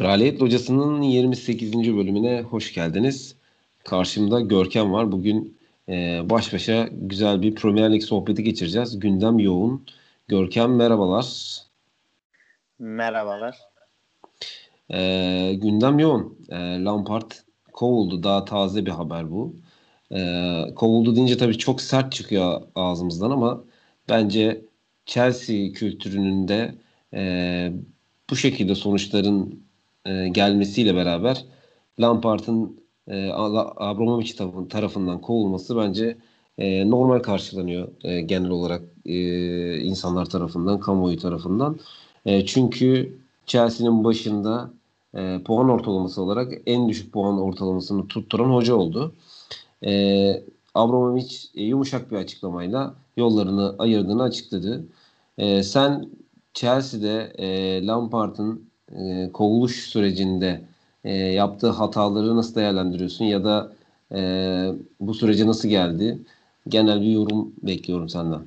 Kraliyet Locası'nın 28. bölümüne hoş geldiniz. Karşımda Görkem var. Bugün e, baş başa güzel bir Premier Lig sohbeti geçireceğiz. Gündem yoğun. Görkem merhabalar. Merhabalar. E, gündem yoğun. E, Lampard kovuldu. Daha taze bir haber bu. E, kovuldu deyince tabii çok sert çıkıyor ağzımızdan ama bence Chelsea kültürünün de e, bu şekilde sonuçların e, gelmesiyle beraber Lampard'ın e, Abramovich tarafından kovulması bence e, normal karşılanıyor e, genel olarak e, insanlar tarafından, kamuoyu tarafından. E, çünkü Chelsea'nin başında e, puan ortalaması olarak en düşük puan ortalamasını tutturan hoca oldu. E, Abramovich e, yumuşak bir açıklamayla yollarını ayırdığını açıkladı. E, sen Chelsea'de e, Lampard'ın e, kovuluş sürecinde e, yaptığı hataları nasıl değerlendiriyorsun ya da e, bu sürece nasıl geldi? Genel bir yorum bekliyorum senden.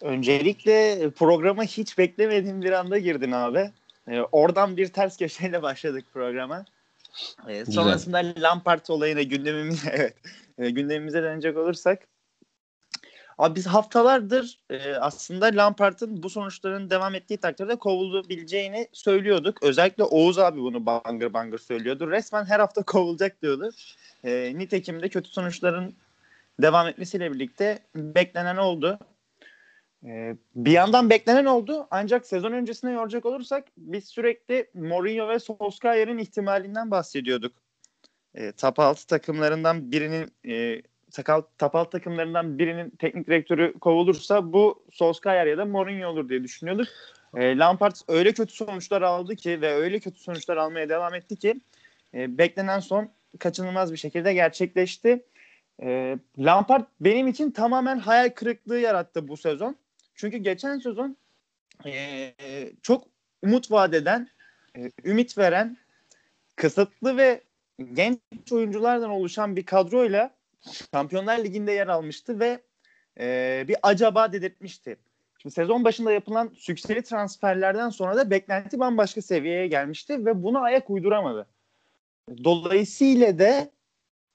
Öncelikle programa hiç beklemediğim bir anda girdin abi. E, oradan bir ters köşeyle başladık programa. E, sonrasında Lampard olayına gündemimize evet, e, gündemimize dönecek olursak Abi biz haftalardır e, aslında Lampard'ın bu sonuçların devam ettiği takdirde kovulabileceğini söylüyorduk. Özellikle Oğuz abi bunu bangır bangır söylüyordu. Resmen her hafta kovulacak diyordu. E, nitekim de kötü sonuçların devam etmesiyle birlikte beklenen oldu. E, bir yandan beklenen oldu ancak sezon öncesine yoracak olursak biz sürekli Mourinho ve Solskjaer'in ihtimalinden bahsediyorduk. E, top 6 takımlarından birinin e, sakal tapal takımlarından birinin teknik direktörü kovulursa bu Solskjaer ya da Mourinho olur diye düşünüyorduk. E, Lampard öyle kötü sonuçlar aldı ki ve öyle kötü sonuçlar almaya devam etti ki e, beklenen son kaçınılmaz bir şekilde gerçekleşti. E, Lampard benim için tamamen hayal kırıklığı yarattı bu sezon. Çünkü geçen sezon e, çok umut vadeden, e, ümit veren, kısıtlı ve genç oyunculardan oluşan bir kadroyla Şampiyonlar Ligi'nde yer almıştı ve e, bir acaba dedirtmişti. Şimdi sezon başında yapılan sükseli transferlerden sonra da beklenti bambaşka seviyeye gelmişti ve buna ayak uyduramadı. Dolayısıyla da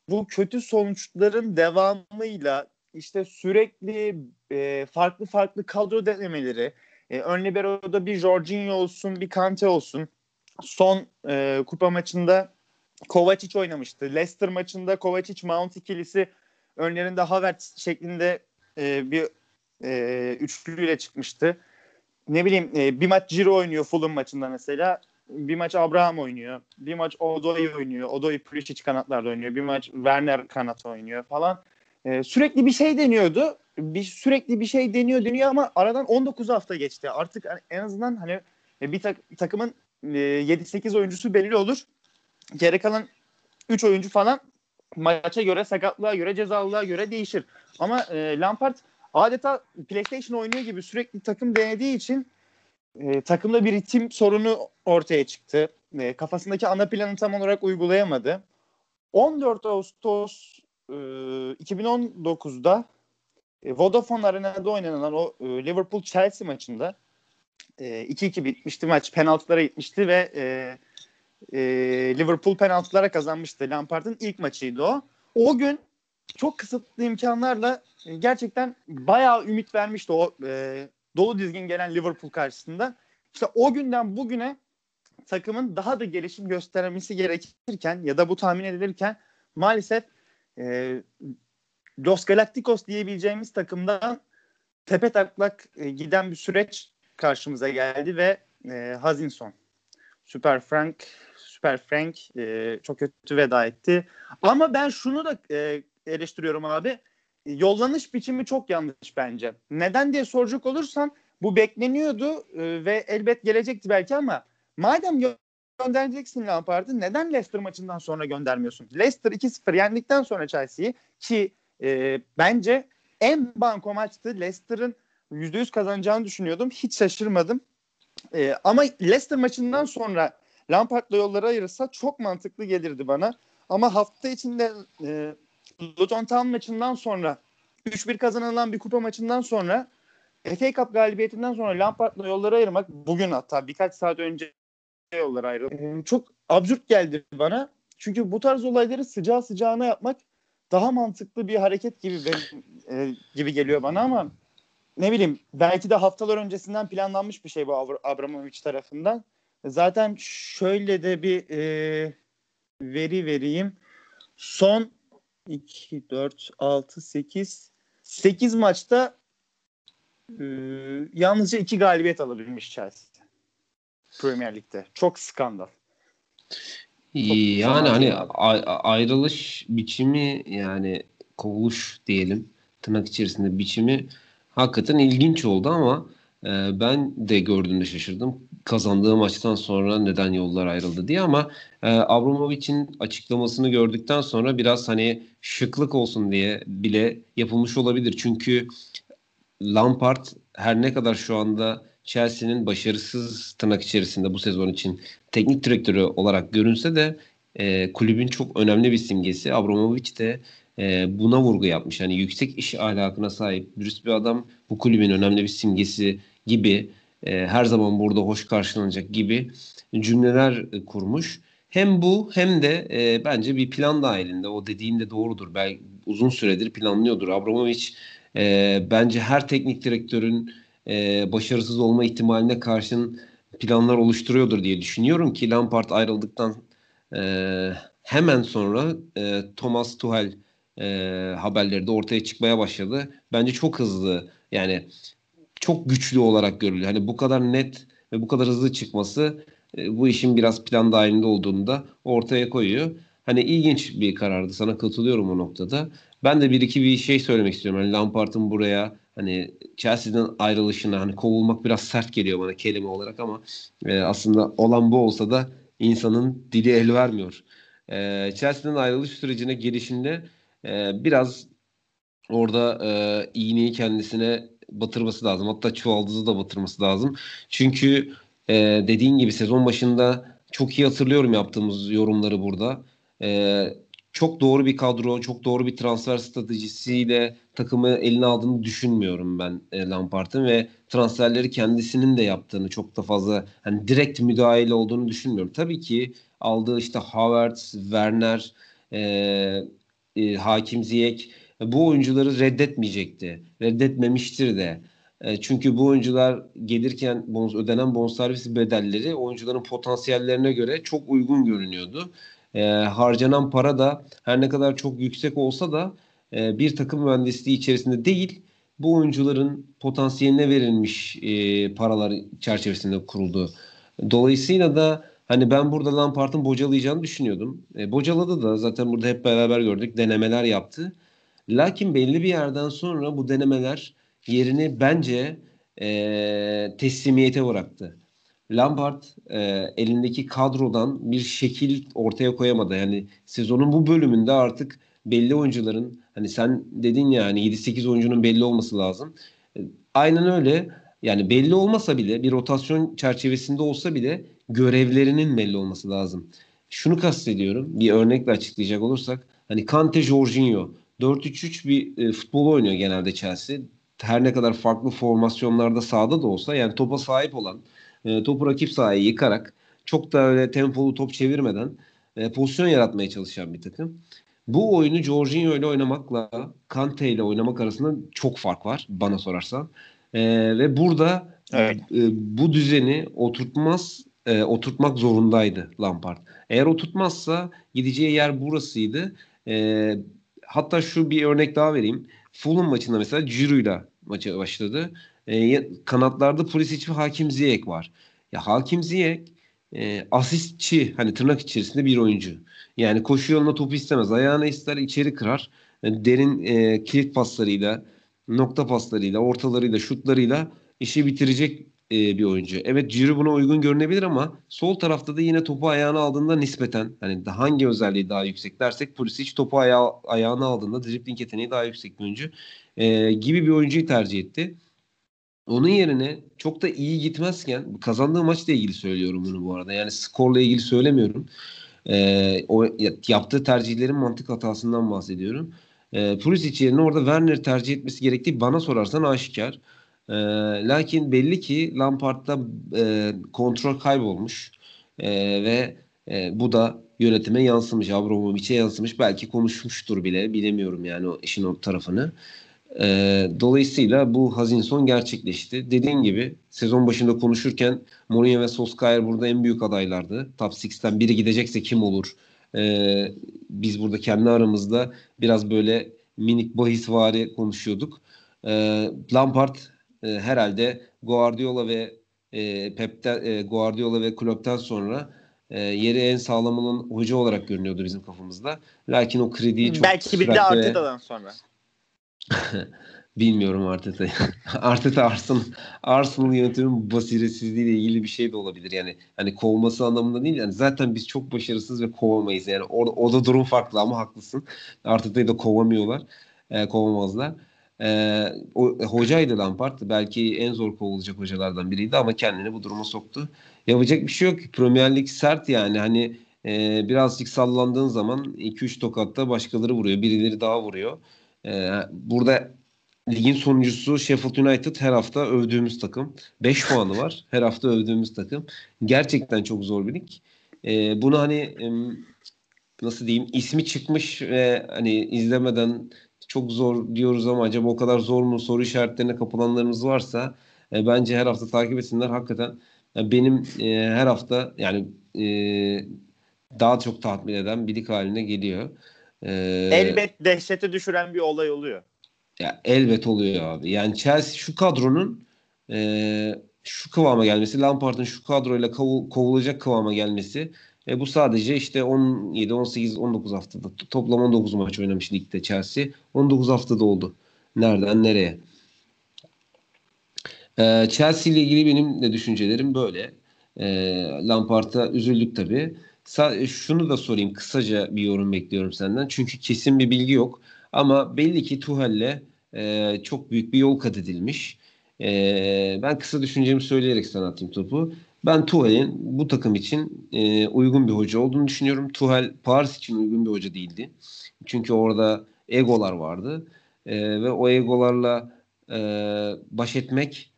bu kötü sonuçların devamıyla işte sürekli e, farklı farklı kadro denemeleri, e, ön libero'da bir Jorginho olsun, bir Kante olsun. Son e, kupa maçında Kovacic oynamıştı. Leicester maçında Kovacic Mount ikilisi önlerinde Havertz şeklinde e, bir e, üçlüyle çıkmıştı. Ne bileyim e, bir maç Ciro oynuyor Fulham maçında mesela. Bir maç Abraham oynuyor. Bir maç Odoi oynuyor. Odoi Pulisic kanatlarda oynuyor. Bir maç Werner kanat oynuyor falan. E, sürekli bir şey deniyordu. Bir sürekli bir şey deniyor deniyor ama aradan 19 hafta geçti. Artık en azından hani bir tak, takımın e, 7-8 oyuncusu belli olur. Geri kalan 3 oyuncu falan maça göre, sakatlığa göre, cezalılığa göre değişir. Ama e, Lampard adeta PlayStation oynuyor gibi sürekli takım denediği için e, takımda bir ritim sorunu ortaya çıktı. E, kafasındaki ana planı tam olarak uygulayamadı. 14 Ağustos e, 2019'da e, Vodafone Arena'da oynanan o e, Liverpool-Chelsea maçında e, 2-2 bitmişti maç. Penaltılara gitmişti ve e, e, Liverpool penaltılara kazanmıştı. Lampard'ın ilk maçıydı o. O gün çok kısıtlı imkanlarla e, gerçekten bayağı ümit vermişti o e, dolu dizgin gelen Liverpool karşısında. İşte o günden bugüne takımın daha da gelişim göstermesi gerekirken ya da bu tahmin edilirken maalesef e, Los Galacticos diyebileceğimiz takımdan tepe taklak e, giden bir süreç karşımıza geldi ve e, Hazinson, Super Frank Süper Frank e, çok kötü veda etti. Ama ben şunu da e, eleştiriyorum abi. Yollanış biçimi çok yanlış bence. Neden diye soracak olursan bu bekleniyordu e, ve elbet gelecekti belki ama madem göndereceksin Lampard'ı neden Leicester maçından sonra göndermiyorsun? Leicester 2-0 yendikten sonra Chelsea'yi ki e, bence en banko maçtı. Leicester'ın %100 kazanacağını düşünüyordum. Hiç şaşırmadım. E, ama Leicester maçından sonra Lampard'la yolları ayırırsa çok mantıklı gelirdi bana. Ama hafta içinde e, Luton Town maçından sonra 3-1 kazanılan bir kupa maçından sonra FA Cup galibiyetinden sonra Lampard'la yolları ayırmak bugün hatta birkaç saat önce yollar ayrıldı. Ee, çok absürt geldi bana. Çünkü bu tarz olayları sıcağı sıcağına yapmak daha mantıklı bir hareket gibi benim, e, gibi geliyor bana ama ne bileyim belki de haftalar öncesinden planlanmış bir şey bu Abramovich tarafından. Zaten şöyle de bir e, veri vereyim. Son 2, 4, 6, 8 8 maçta e, yalnızca 2 galibiyet alabilmiş Chelsea. Premier Lig'de. Çok skandal. yani hani ayrılış biçimi yani kovuluş diyelim tırnak içerisinde biçimi hakikaten ilginç oldu ama e, ben de gördüğümde şaşırdım. Kazandığı maçtan sonra neden yollar ayrıldı diye ama e, Abramovich'in açıklamasını gördükten sonra biraz hani şıklık olsun diye bile yapılmış olabilir. Çünkü Lampard her ne kadar şu anda Chelsea'nin başarısız tırnak içerisinde bu sezon için teknik direktörü olarak görünse de e, kulübün çok önemli bir simgesi. Abramovich de e, buna vurgu yapmış. Hani yüksek iş ahlakına sahip dürüst bir adam bu kulübün önemli bir simgesi gibi e, her zaman burada hoş karşılanacak gibi cümleler e, kurmuş. Hem bu hem de e, bence bir plan dahilinde. O dediğim de doğrudur. Belki uzun süredir planlıyordur. Abramovich e, bence her teknik direktörün e, başarısız olma ihtimaline karşın planlar oluşturuyordur diye düşünüyorum ki Lampard ayrıldıktan e, hemen sonra e, Thomas Tuchel e, haberleri de ortaya çıkmaya başladı. Bence çok hızlı yani çok güçlü olarak görülüyor. Hani bu kadar net ve bu kadar hızlı çıkması e, bu işin biraz plan dahilinde olduğunu da ortaya koyuyor. Hani ilginç bir karardı. Sana katılıyorum o noktada. Ben de bir iki bir şey söylemek istiyorum. Hani Lampard'ın buraya hani Chelsea'den ayrılışına hani kovulmak biraz sert geliyor bana kelime olarak ama e, aslında olan bu olsa da insanın dili el vermiyor. E, Chelsea'den ayrılış sürecine gelişinde e, biraz orada e, iğneyi kendisine batırması lazım. Hatta çuvaldızı da batırması lazım. Çünkü e, dediğin gibi sezon başında çok iyi hatırlıyorum yaptığımız yorumları burada. E, çok doğru bir kadro, çok doğru bir transfer stratejisiyle takımı eline aldığını düşünmüyorum ben e, Lampard'ın ve transferleri kendisinin de yaptığını çok da fazla hani direkt müdahale olduğunu düşünmüyorum. Tabii ki aldığı işte Havertz, Werner, e, e, Hakim Ziyech bu oyuncuları reddetmeyecekti. Reddetmemiştir de. E, çünkü bu oyuncular gelirken bonus, ödenen bonservis bedelleri oyuncuların potansiyellerine göre çok uygun görünüyordu. E, harcanan para da her ne kadar çok yüksek olsa da e, bir takım mühendisliği içerisinde değil bu oyuncuların potansiyeline verilmiş e, paralar çerçevesinde kuruldu. Dolayısıyla da hani ben burada Lampard'ın bocalayacağını düşünüyordum. E, bocaladı da zaten burada hep beraber gördük denemeler yaptı. Lakin belli bir yerden sonra bu denemeler yerini bence e, teslimiyete bıraktı. Lampard e, elindeki kadrodan bir şekil ortaya koyamadı. Yani sezonun bu bölümünde artık belli oyuncuların hani sen dedin ya hani 7-8 oyuncunun belli olması lazım. E, aynen öyle. Yani belli olmasa bile bir rotasyon çerçevesinde olsa bile görevlerinin belli olması lazım. Şunu kastediyorum. Bir örnekle açıklayacak olursak hani Kante Jorginho 4-3-3 bir e, futbol oynuyor genelde Chelsea. Her ne kadar farklı formasyonlarda sahada da olsa yani topa sahip olan, e, topu rakip sahaya yıkarak çok da öyle tempolu top çevirmeden e, pozisyon yaratmaya çalışan bir takım. Bu oyunu Jorginho ile oynamakla Kante ile oynamak arasında çok fark var bana sorarsan. E, ve burada evet. e, bu düzeni oturtmaz e, oturtmak zorundaydı Lampard. Eğer oturtmazsa gideceği yer burasıydı. E, hatta şu bir örnek daha vereyim. Fulham maçında mesela Giroud'la maça başladı. E, kanatlarda Pulisic ve Hakim Ziyech var. Ya Hakim Ziyech e, asistçi hani tırnak içerisinde bir oyuncu. Yani koşu yoluna topu istemez. Ayağına ister içeri kırar. Yani derin e, kilit paslarıyla, nokta paslarıyla, ortalarıyla, şutlarıyla işi bitirecek e, bir oyuncu. Evet Ciro buna uygun görünebilir ama sol tarafta da yine topu ayağına aldığında nispeten hani hangi özelliği daha yüksek dersek Pulisic topu ayağı, ayağına aldığında dribbling yeteneği daha yüksek bir oyuncu e, gibi bir oyuncuyu tercih etti. Onun yerine çok da iyi gitmezken kazandığı maçla ilgili söylüyorum bunu bu arada. Yani skorla ilgili söylemiyorum. E, o yaptığı tercihlerin mantık hatasından bahsediyorum. E, Pulisic yerine orada Werner tercih etmesi gerektiği bana sorarsan aşikar. E, lakin belli ki Lampard'da e, kontrol kaybolmuş. E, ve e, bu da yönetime yansımış. Abramovich'e yansımış. Belki konuşmuştur bile. Bilemiyorum yani o işin o tarafını. E, dolayısıyla bu hazin son gerçekleşti. Dediğin gibi sezon başında konuşurken Mourinho ve Solskjaer burada en büyük adaylardı. Top 6'ten biri gidecekse kim olur? E, biz burada kendi aramızda biraz böyle minik bahisvari konuşuyorduk. E, Lampard e, herhalde Guardiola ve e, Pep'ten, e, Guardiola ve Klopp'tan sonra e, yeri en sağlam olan hoca olarak görünüyordu bizim kafamızda. Lakin o krediyi çok Belki bir de Arteta'dan sonra. Bilmiyorum Arteta'yı. Arteta Arsenal, Arsenal yönetimin basiretsizliğiyle ilgili bir şey de olabilir. Yani hani kovması anlamında değil. Yani zaten biz çok başarısız ve kovamayız. Yani orada o da durum farklı ama haklısın. Arteta'yı da kovamıyorlar. E, kovamazlar. E, o, hocaydı Lampard. Belki en zor kovulacak hocalardan biriydi ama kendini bu duruma soktu. Yapacak bir şey yok. Premier Lig sert yani. Hani e, birazcık sallandığın zaman 2-3 tokatta başkaları vuruyor. Birileri daha vuruyor. E, burada ligin sonuncusu Sheffield United her hafta övdüğümüz takım. 5 puanı var. Her hafta övdüğümüz takım. Gerçekten çok zor bir lig. E, bunu hani e, nasıl diyeyim ismi çıkmış ve hani izlemeden çok zor diyoruz ama acaba o kadar zor mu soru işaretlerine kapılanlarımız varsa e, bence her hafta takip etsinler. Hakikaten yani benim e, her hafta yani e, daha çok tatmin eden bir lig haline geliyor. E, Elbet dehşete düşüren bir olay oluyor. Ya elbet oluyor abi. Yani Chelsea şu kadronun e, şu kıvama gelmesi, Lampard'ın şu kadroyla kov, kovulacak kıvama gelmesi e, bu sadece işte 17, 18, 19 haftada toplam 19 maç oynamış ligde Chelsea. 19 haftada oldu. Nereden nereye? E, Chelsea ile ilgili benim de düşüncelerim böyle. E, Lampard'a üzüldük tabii. Sa- şunu da sorayım. Kısaca bir yorum bekliyorum senden. Çünkü kesin bir bilgi yok. Ama belli ki Tuhel'le e, çok büyük bir yol kat edilmiş. E, ben kısa düşüncemi söyleyerek sana atayım topu. Ben Tuhel'in bu takım için e, uygun bir hoca olduğunu düşünüyorum. Tuhel Paris için uygun bir hoca değildi. Çünkü orada egolar vardı. E, ve o egolarla e, baş etmek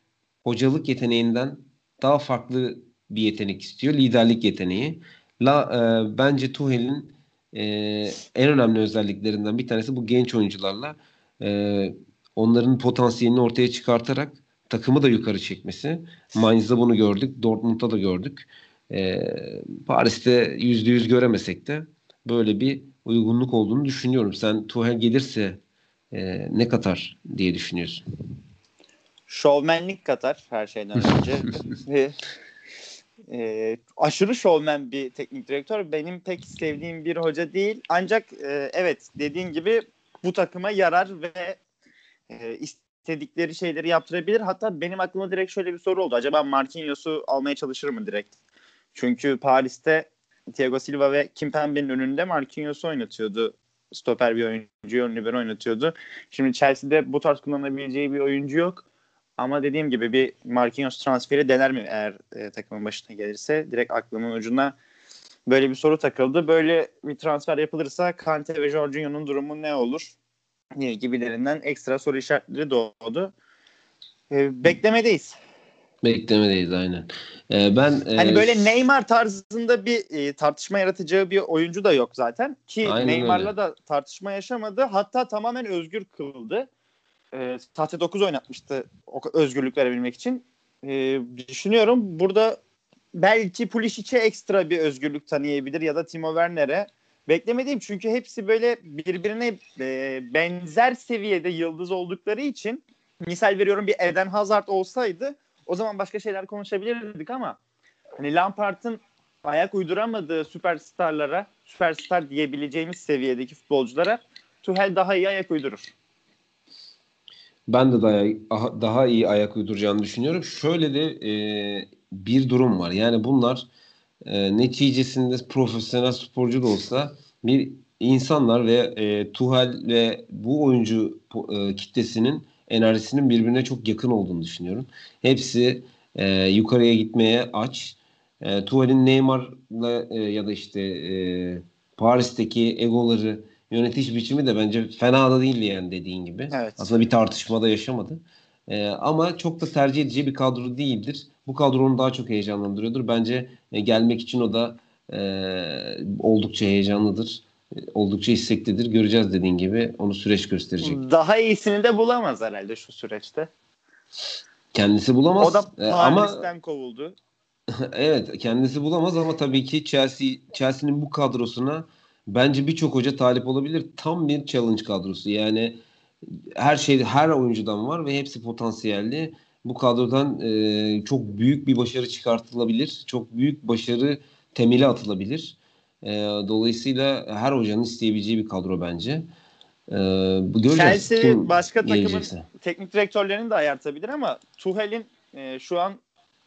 hocalık yeteneğinden daha farklı bir yetenek istiyor. Liderlik yeteneği. La, e, bence Tuhel'in e, en önemli özelliklerinden bir tanesi bu genç oyuncularla e, onların potansiyelini ortaya çıkartarak takımı da yukarı çekmesi. Mainz'da bunu gördük. Dortmund'da da gördük. E, Paris'te yüzde yüz göremesek de böyle bir uygunluk olduğunu düşünüyorum. Sen Tuchel gelirse e, ne katar diye düşünüyorsun? Şovmenlik katar her şeyden önce. e, aşırı şovmen bir teknik direktör. Benim pek sevdiğim bir hoca değil. Ancak e, evet dediğin gibi bu takıma yarar ve e, istedikleri şeyleri yaptırabilir. Hatta benim aklıma direkt şöyle bir soru oldu. Acaba Marquinhos'u almaya çalışır mı direkt? Çünkü Paris'te Thiago Silva ve Kimpembe'nin önünde Marquinhos'u oynatıyordu. Stoper bir oyuncu, ön libero oynatıyordu. Şimdi Chelsea'de bu tarz kullanabileceği bir oyuncu yok. Ama dediğim gibi bir Marquinhos transferi dener mi eğer e, takımın başına gelirse? Direkt aklımın ucuna böyle bir soru takıldı. Böyle bir transfer yapılırsa Kante ve Jorginho'nun durumu ne olur? Gibilerinden ekstra soru işaretleri doğdu. E, beklemedeyiz. Beklemedeyiz aynen. Ee, ben e, hani böyle Neymar tarzında bir e, tartışma yaratacağı bir oyuncu da yok zaten ki Neymar'la öyle. da tartışma yaşamadı. Hatta tamamen özgür kıldı. E, sahte 9 oynatmıştı o özgürlük verebilmek için. E, düşünüyorum burada belki Pulisic'e ekstra bir özgürlük tanıyabilir ya da Timo Werner'e beklemediğim çünkü hepsi böyle birbirine e, benzer seviyede yıldız oldukları için misal veriyorum bir Eden Hazard olsaydı o zaman başka şeyler konuşabilirdik ama hani Lampard'ın ayak uyduramadığı süperstarlara, süperstar diyebileceğimiz seviyedeki futbolculara Tuchel daha iyi ayak uydurur. Ben de daha, daha iyi ayak uyduracağını düşünüyorum. Şöyle de e, bir durum var. Yani bunlar e, neticesinde profesyonel sporcu da olsa bir insanlar ve e, Tuhal ve bu oyuncu e, kitlesinin enerjisinin birbirine çok yakın olduğunu düşünüyorum. Hepsi e, yukarıya gitmeye aç. E, Tuhal'in Neymar'la e, ya da işte e, Paris'teki egoları yönetiş biçimi de bence fena da değildi yani dediğin gibi. Evet. Aslında bir tartışmada yaşamadı. E, ama çok da tercih edeceği bir kadro değildir. Bu kadro onu daha çok heyecanlandırıyordur. Bence e, gelmek için o da e, oldukça heyecanlıdır. E, oldukça isteklidir. Göreceğiz dediğin gibi. Onu süreç gösterecek. Daha iyisini de bulamaz herhalde şu süreçte. Kendisi bulamaz. O da Paris'ten ama, kovuldu. evet kendisi bulamaz ama tabii ki Chelsea Chelsea'nin bu kadrosuna bence birçok hoca talip olabilir. Tam bir challenge kadrosu. Yani her şey her oyuncudan var ve hepsi potansiyelli. Bu kadrodan e, çok büyük bir başarı çıkartılabilir. Çok büyük başarı temeli atılabilir. E, dolayısıyla her hocanın isteyebileceği bir kadro bence. E, göreceğiz. Chelsea Kim başka takımın gelecekse. teknik direktörlerini de ayartabilir ama Tuchel'in e, şu an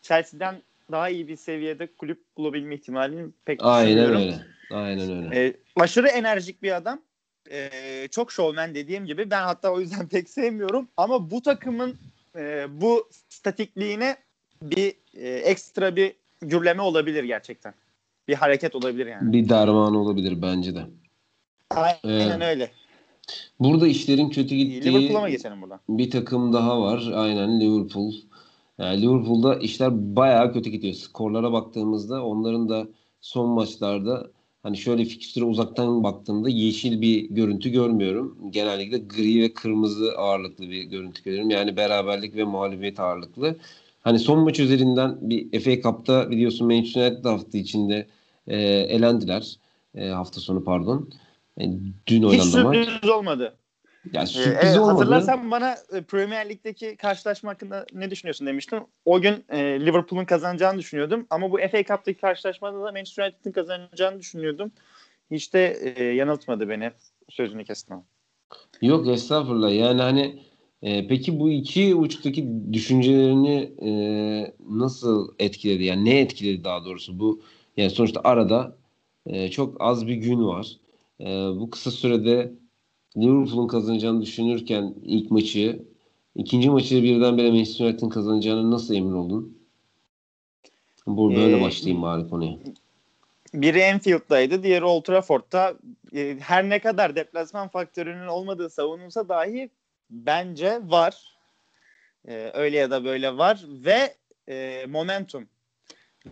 Chelsea'den daha iyi bir seviyede kulüp bulabilme ihtimalini pek Aynen öyle. Aynen öyle. E, aşırı enerjik bir adam. E, çok şovmen dediğim gibi. Ben hatta o yüzden pek sevmiyorum. Ama bu takımın e, bu statikliğine bir e, ekstra bir gürleme olabilir gerçekten. Bir hareket olabilir yani. Bir darman olabilir bence de. Aynen ee, öyle. Burada işlerin kötü gittiği Liverpool'a mı geçelim buradan? Bir takım daha var. Aynen Liverpool. Yani Liverpool'da işler bayağı kötü gidiyor. Skorlara baktığımızda onların da son maçlarda hani şöyle fikstüre uzaktan baktığımda yeşil bir görüntü görmüyorum. Genellikle gri ve kırmızı ağırlıklı bir görüntü görüyorum. Yani beraberlik ve mağlubiyet ağırlıklı. Hani son maç üzerinden bir FA Cup'ta biliyorsun Manchester United hafta içinde e, elendiler. E, hafta sonu pardon. E, dün oynandı maç. Hiç sürpriz olmadı. Yani sürpriz ee, olmadı. Hatırlarsan bana e, Premier Lig'deki karşılaşma hakkında ne düşünüyorsun demiştin. O gün e, Liverpool'un kazanacağını düşünüyordum. Ama bu FA Cup'taki karşılaşmada da Manchester United'ın kazanacağını düşünüyordum. Hiç de e, yanıltmadı beni. Sözünü kestim. Yok estağfurullah. Yani hani e, peki bu iki uçtaki düşüncelerini e, nasıl etkiledi? Yani ne etkiledi daha doğrusu? Bu yani sonuçta arada e, çok az bir gün var. E, bu kısa sürede Liverpool'un kazanacağını düşünürken ilk maçı ikinci maçı birdenbire Manchester United'ın kazanacağını nasıl emin oldun? Bu böyle ee, başlayayım bari konuya. Biri Enfield'daydı, diğeri Old Trafford'da. Ee, her ne kadar deplasman faktörünün olmadığı savunulsa dahi bence var. Ee, öyle ya da böyle var ve e, momentum.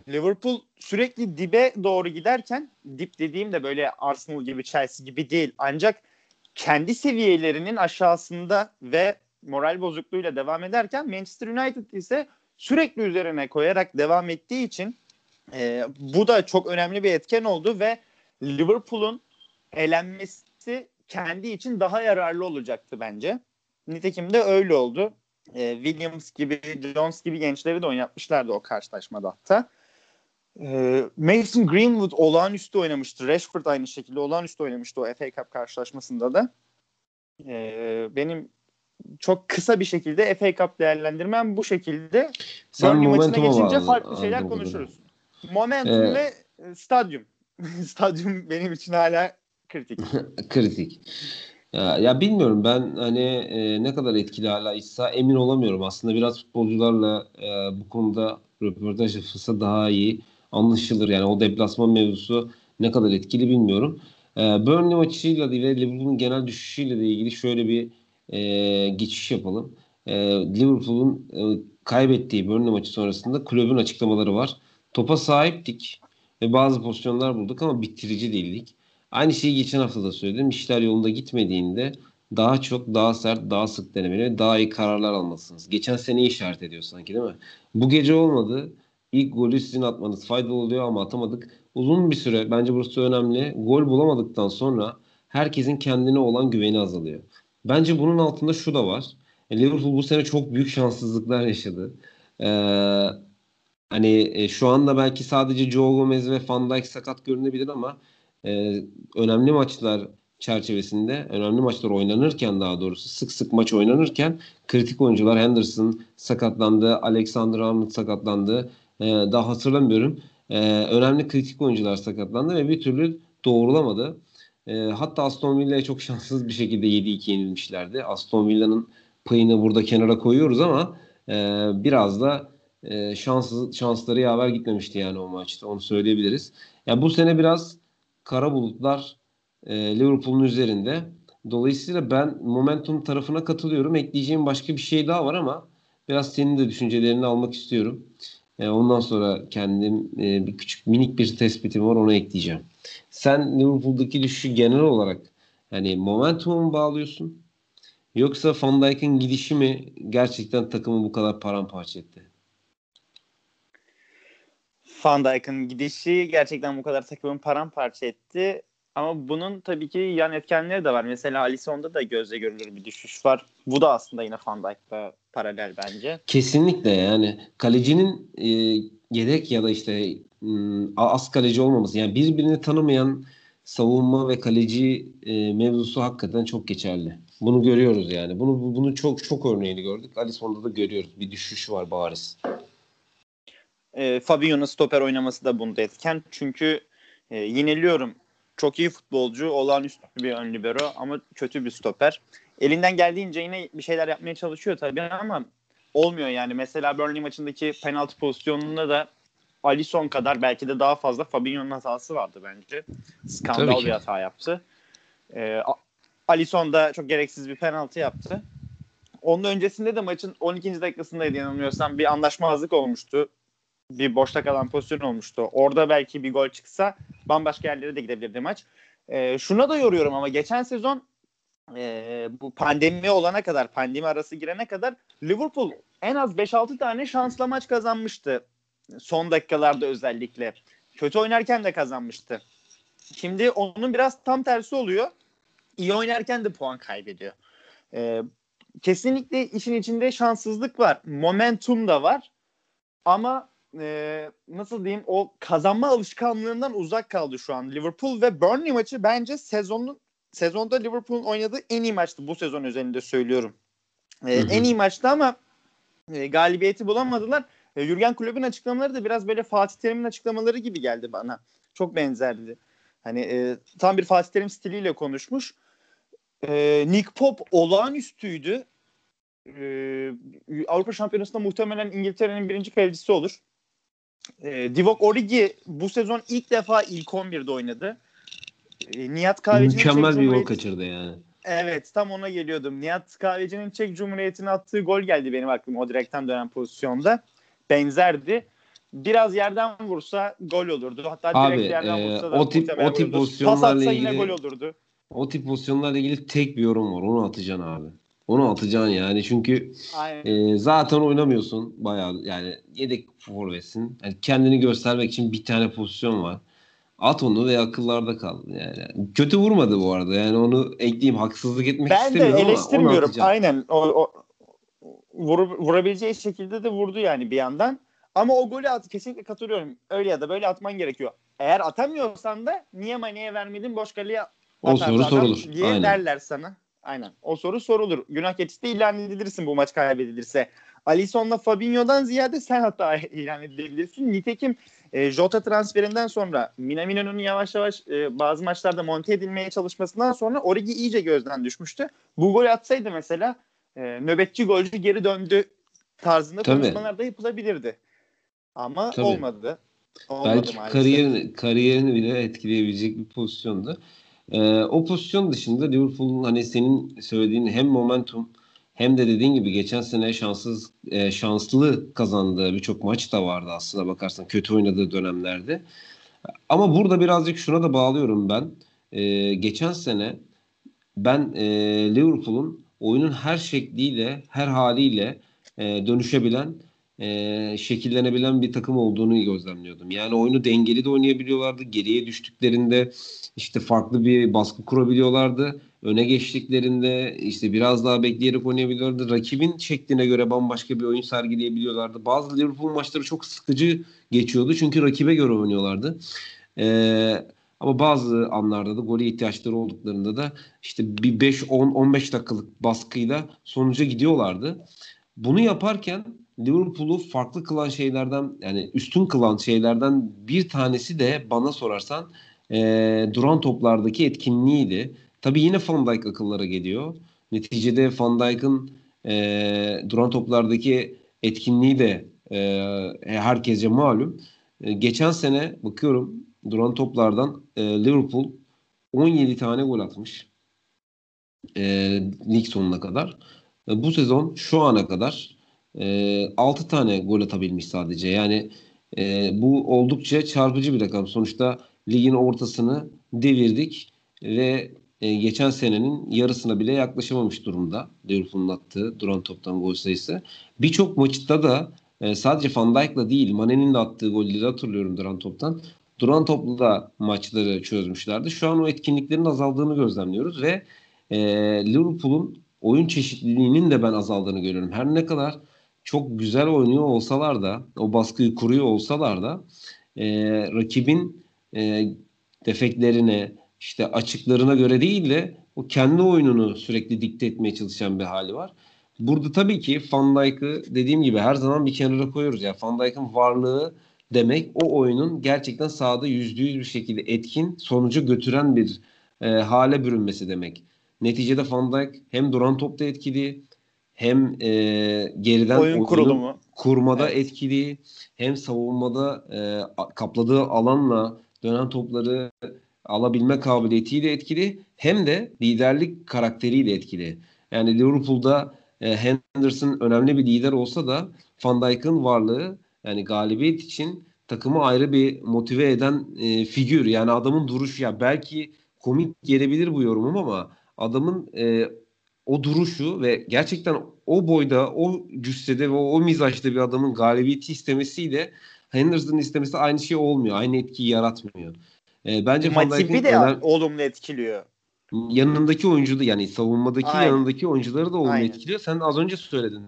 Liverpool sürekli dibe doğru giderken dip dediğim de böyle Arsenal gibi Chelsea gibi değil. Ancak kendi seviyelerinin aşağısında ve moral bozukluğuyla devam ederken Manchester United ise sürekli üzerine koyarak devam ettiği için e, bu da çok önemli bir etken oldu ve Liverpool'un elenmesi kendi için daha yararlı olacaktı bence. Nitekim de öyle oldu. E, Williams gibi, Jones gibi gençleri de oynatmışlardı o karşılaşmada hatta. E, Mason Greenwood olağanüstü oynamıştı. Rashford aynı şekilde olağanüstü oynamıştı o FA Cup karşılaşmasında da. E, benim çok kısa bir şekilde FA Cup değerlendirmem bu şekilde. Burnley maçına geçince farklı şeyler konuşuruz. Momentum ee, ve e, stadyum. stadyum benim için hala kritik. kritik. Ya, ya bilmiyorum ben hani e, ne kadar etkili hala İsa emin olamıyorum. Aslında biraz futbolcularla e, bu konuda röportaj yapılsa daha iyi anlaşılır. Yani o deplasman mevzusu ne kadar etkili bilmiyorum. E, Burnley maçıyla ve Liverpool'un genel düşüşüyle de ilgili şöyle bir e, geçiş yapalım. E, Liverpool'un e, kaybettiği Burnley maçı sonrasında kulübün açıklamaları var. Topa sahiptik ve bazı pozisyonlar bulduk ama bitirici değildik. Aynı şeyi geçen hafta da söyledim. İşler yolunda gitmediğinde daha çok, daha sert, daha sık denemeli daha iyi kararlar almalısınız. Geçen seneyi işaret ediyor sanki değil mi? Bu gece olmadı. İlk golü sizin atmanız faydalı oluyor ama atamadık. Uzun bir süre bence burası önemli. Gol bulamadıktan sonra herkesin kendine olan güveni azalıyor. Bence bunun altında şu da var. E, Liverpool bu sene çok büyük şanssızlıklar yaşadı. Ee, hani e, şu anda belki sadece Joe Gomez ve Van Dijk sakat görünebilir ama e, önemli maçlar çerçevesinde önemli maçlar oynanırken daha doğrusu sık sık maç oynanırken kritik oyuncular Henderson sakatlandı, Alexander Arnold sakatlandı. Ee, daha hatırlamıyorum. Ee, önemli kritik oyuncular sakatlandı ve bir türlü doğrulamadı. Ee, hatta Aston Villa'ya çok şanssız bir şekilde 7-2 yenilmişlerdi. Aston Villa'nın payını burada kenara koyuyoruz ama e, biraz da e, şanssız, şansları yaver gitmemişti yani o maçta. Onu söyleyebiliriz. Ya bu sene biraz kara bulutlar e, Liverpool'un üzerinde. Dolayısıyla ben momentum tarafına katılıyorum. Ekleyeceğim başka bir şey daha var ama Biraz senin de düşüncelerini almak istiyorum. E, ondan sonra kendim e, bir küçük minik bir tespitim var onu ekleyeceğim. Sen Liverpool'daki düşüşü genel olarak hani momentumu mu bağlıyorsun? Yoksa Van Dijk'in gidişi mi gerçekten takımı bu kadar paramparça etti? Van Dijk'ın gidişi gerçekten bu kadar takımın paramparça etti. Ama bunun tabii ki yan etkenleri de var. Mesela Alisson'da da gözle görülür bir düşüş var. Bu da aslında yine Van Dijk'la paralel bence. Kesinlikle yani kalecinin e, yedek ya da işte az kaleci olmaması yani birbirini tanımayan savunma ve kaleci e, mevzusu hakikaten çok geçerli. Bunu görüyoruz yani. Bunu bunu çok çok örneğini gördük. Alisson'da da görüyoruz. Bir düşüş var bariz. E, Fabinho'nun stoper oynaması da bunda etken. Çünkü e, yineliyorum. Çok iyi futbolcu, olağanüstü bir ön libero ama kötü bir stoper. Elinden geldiğince yine bir şeyler yapmaya çalışıyor tabii ama olmuyor yani. Mesela Burnley maçındaki penaltı pozisyonunda da Alisson kadar belki de daha fazla Fabinho'nun hatası vardı bence. Skandal bir hata yaptı. Ee, Alisson da çok gereksiz bir penaltı yaptı. Onun öncesinde de maçın 12. dakikasındaydı yanılmıyorsam bir anlaşmazlık olmuştu. Bir boşta kalan pozisyon olmuştu. Orada belki bir gol çıksa bambaşka yerlere de gidebilirdi maç. Ee, şuna da yoruyorum ama geçen sezon e, bu pandemi olana kadar, pandemi arası girene kadar Liverpool en az 5-6 tane şansla maç kazanmıştı. Son dakikalarda özellikle. Kötü oynarken de kazanmıştı. Şimdi onun biraz tam tersi oluyor. İyi oynarken de puan kaybediyor. Ee, kesinlikle işin içinde şanssızlık var. Momentum da var. Ama e, nasıl diyeyim o kazanma alışkanlığından uzak kaldı şu an Liverpool ve Burnley maçı bence sezonun sezonda Liverpool'un oynadığı en iyi maçtı bu sezon üzerinde söylüyorum. E, en iyi maçtı ama e, galibiyeti bulamadılar. E, Jürgen Klopp'un açıklamaları da biraz böyle Fatih Terim'in açıklamaları gibi geldi bana. Çok benzerdi. Hani e, tam bir Fatih Terim stiliyle konuşmuş. E, Nick Pop olağanüstüydü. E, Avrupa Şampiyonası'nda muhtemelen İngiltere'nin birinci kalecisi olur. E, Divock Origi bu sezon ilk defa ilk 11'de oynadı. E, Nihat Kahveci'nin Mükemmel bir gol kaçırdı yani. Evet tam ona geliyordum. Nihat Kahveci'nin Çek Cumhuriyeti'ne attığı gol geldi benim aklıma o direkten dönen pozisyonda. Benzerdi. Biraz yerden vursa gol olurdu. Hatta Abi, direkt yerden e, vursa da o tip o tip pozisyonlarla ilgili yine gol olurdu. O tip pozisyonlarla ilgili tek bir yorum var. Onu atacaksın abi. Onu atacaksın yani çünkü e, zaten oynamıyorsun bayağı yani yedek forvetsin. Yani kendini göstermek için bir tane pozisyon var. At onu ve akıllarda kal. Yani kötü vurmadı bu arada. Yani onu ekleyeyim haksızlık etmek ben istemiyorum Ben de eleştirmiyorum. Aynen. O, o vur, vurabileceği şekilde de vurdu yani bir yandan. Ama o golü at kesinlikle katılıyorum. Öyle ya da böyle atman gerekiyor. Eğer atamıyorsan da niye Mane'ye vermedin boş kaleye o soru sorulur. diye Aynen. derler sana. Aynen. O soru sorulur. Günah keçisi de ilan edilirsin bu maç kaybedilirse. Alisson'la Fabinho'dan ziyade sen hatta ilan edilebilirsin. Nitekim e, Jota transferinden sonra Minamino'nun yavaş yavaş e, bazı maçlarda monte edilmeye çalışmasından sonra Origi iyice gözden düşmüştü. Bu gol atsaydı mesela e, nöbetçi golcü geri döndü tarzında Tabii. konuşmalar da yapılabilirdi. Ama Tabii. olmadı. olmadı Belki maalesef. kariyerini, kariyerini bile etkileyebilecek bir pozisyondu. Ee, o pozisyon dışında Liverpool'un hani senin söylediğin hem momentum hem de dediğin gibi geçen sene şanssız e, şanslı kazandığı birçok maç da vardı aslında bakarsan kötü oynadığı dönemlerde. Ama burada birazcık şuna da bağlıyorum ben. E, geçen sene ben e, Liverpool'un oyunun her şekliyle, her haliyle e, dönüşebilen e, şekillenebilen bir takım olduğunu gözlemliyordum. Yani oyunu dengeli de oynayabiliyorlardı. Geriye düştüklerinde işte farklı bir baskı kurabiliyorlardı. Öne geçtiklerinde işte biraz daha bekleyerek oynayabiliyorlardı. Rakibin şekline göre bambaşka bir oyun sergileyebiliyorlardı. Bazı Liverpool maçları çok sıkıcı geçiyordu. Çünkü rakibe göre oynuyorlardı. Eee ama bazı anlarda da gole ihtiyaçları olduklarında da işte bir 5-10-15 dakikalık baskıyla sonuca gidiyorlardı. Bunu yaparken Liverpool'u farklı kılan şeylerden yani üstün kılan şeylerden bir tanesi de bana sorarsan e, duran toplardaki etkinliğiydi. Tabi yine Van Dijk akıllara geliyor. Neticede Van Dijk'ın e, duran toplardaki etkinliği de e, herkese malum. E, geçen sene bakıyorum duran toplardan e, Liverpool 17 tane gol atmış. E, lig sonuna kadar. E, bu sezon şu ana kadar e, 6 tane gol atabilmiş sadece. Yani e, bu oldukça çarpıcı bir rakam. Sonuçta ligin ortasını devirdik ve e, geçen senenin yarısına bile yaklaşamamış durumda. Liverpool'un attığı duran toptan gol sayısı. Birçok maçta da e, sadece Van Dijk'la değil Mane'nin de attığı golleri hatırlıyorum duran toptan. Duran toplu da maçları çözmüşlerdi. Şu an o etkinliklerin azaldığını gözlemliyoruz ve e, Liverpool'un oyun çeşitliliğinin de ben azaldığını görüyorum. Her ne kadar çok güzel oynuyor olsalar da o baskıyı kuruyor olsalar da e, rakibin e, defeklerine işte açıklarına göre değil de o kendi oyununu sürekli dikte etmeye çalışan bir hali var. Burada tabii ki Van Dijk'ı dediğim gibi her zaman bir kenara koyuyoruz. Ya Van Dijk'ın varlığı demek o oyunun gerçekten sahada yüzde yüz bir şekilde etkin sonucu götüren bir e, hale bürünmesi demek. Neticede Van Dijk hem duran topta etkili hem e, geriden oyun kurulumu kurmada evet. etkili hem savunmada e, kapladığı alanla dönen topları alabilme kabiliyetiyle etkili hem de liderlik karakteriyle etkili. Yani Liverpool'da e, Henderson önemli bir lider olsa da Van Dijk'ın varlığı yani galibiyet için takımı ayrı bir motive eden e, figür. Yani adamın duruşu ya belki komik gelebilir bu yorumum ama adamın e, o duruşu ve gerçekten o boyda, o cüssede ve o mizaçta bir adamın galibiyeti istemesiyle Henderson'ın istemesi aynı şey olmuyor. Aynı etkiyi yaratmıyor. E, bence Matip'i de önem... olumlu etkiliyor. Yanındaki oyuncu da yani savunmadaki Aynen. yanındaki oyuncuları da olumlu Aynen. etkiliyor. Sen az önce söyledin.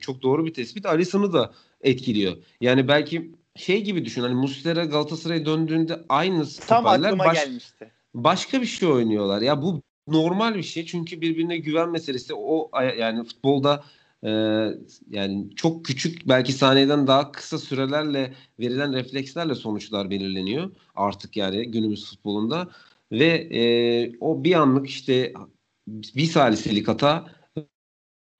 Çok doğru bir tespit. Alisson'u da etkiliyor. Yani belki şey gibi düşün. Hani Muslera Galatasaray'a döndüğünde aynı Tam aklıma baş, gelmişti. Başka bir şey oynuyorlar. Ya bu normal bir şey. Çünkü birbirine güven meselesi. O yani futbolda e, yani çok küçük belki saniyeden daha kısa sürelerle verilen reflekslerle sonuçlar belirleniyor. Artık yani günümüz futbolunda. Ve e, o bir anlık işte bir saliselik hata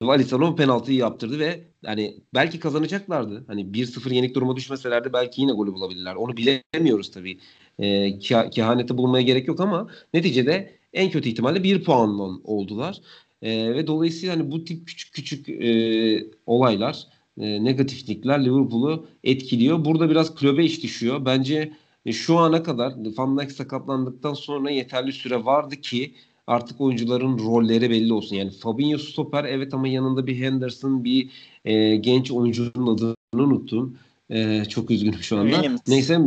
Alisson penaltıyı yaptırdı ve hani belki kazanacaklardı. Hani 1-0 yenik duruma düşmeselerdi belki yine golü bulabilirler. Onu bilemiyoruz tabii. E, kehanete bulmaya gerek yok ama neticede en kötü ihtimalle bir puanla oldular. E, ve dolayısıyla hani bu tip küçük küçük e, olaylar, e, negatiflikler Liverpool'u etkiliyor. Burada biraz klöbe iş düşüyor. Bence e, şu ana kadar Van Dijk sakatlandıktan sonra yeterli süre vardı ki artık oyuncuların rolleri belli olsun. Yani Fabinho stoper evet ama yanında bir Henderson bir e, genç oyuncunun adını unuttum. E, çok üzgünüm şu anda. Williams. Neyse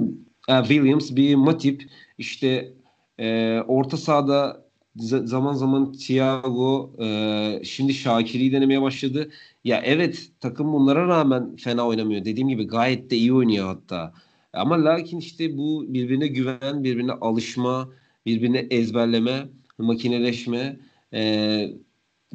e, Williams bir Matip işte e, orta sahada zaman zaman Thiago e, şimdi Şakir'i denemeye başladı. Ya evet takım bunlara rağmen fena oynamıyor. Dediğim gibi gayet de iyi oynuyor hatta. Ama lakin işte bu birbirine güven, birbirine alışma, birbirine ezberleme makineleşme e,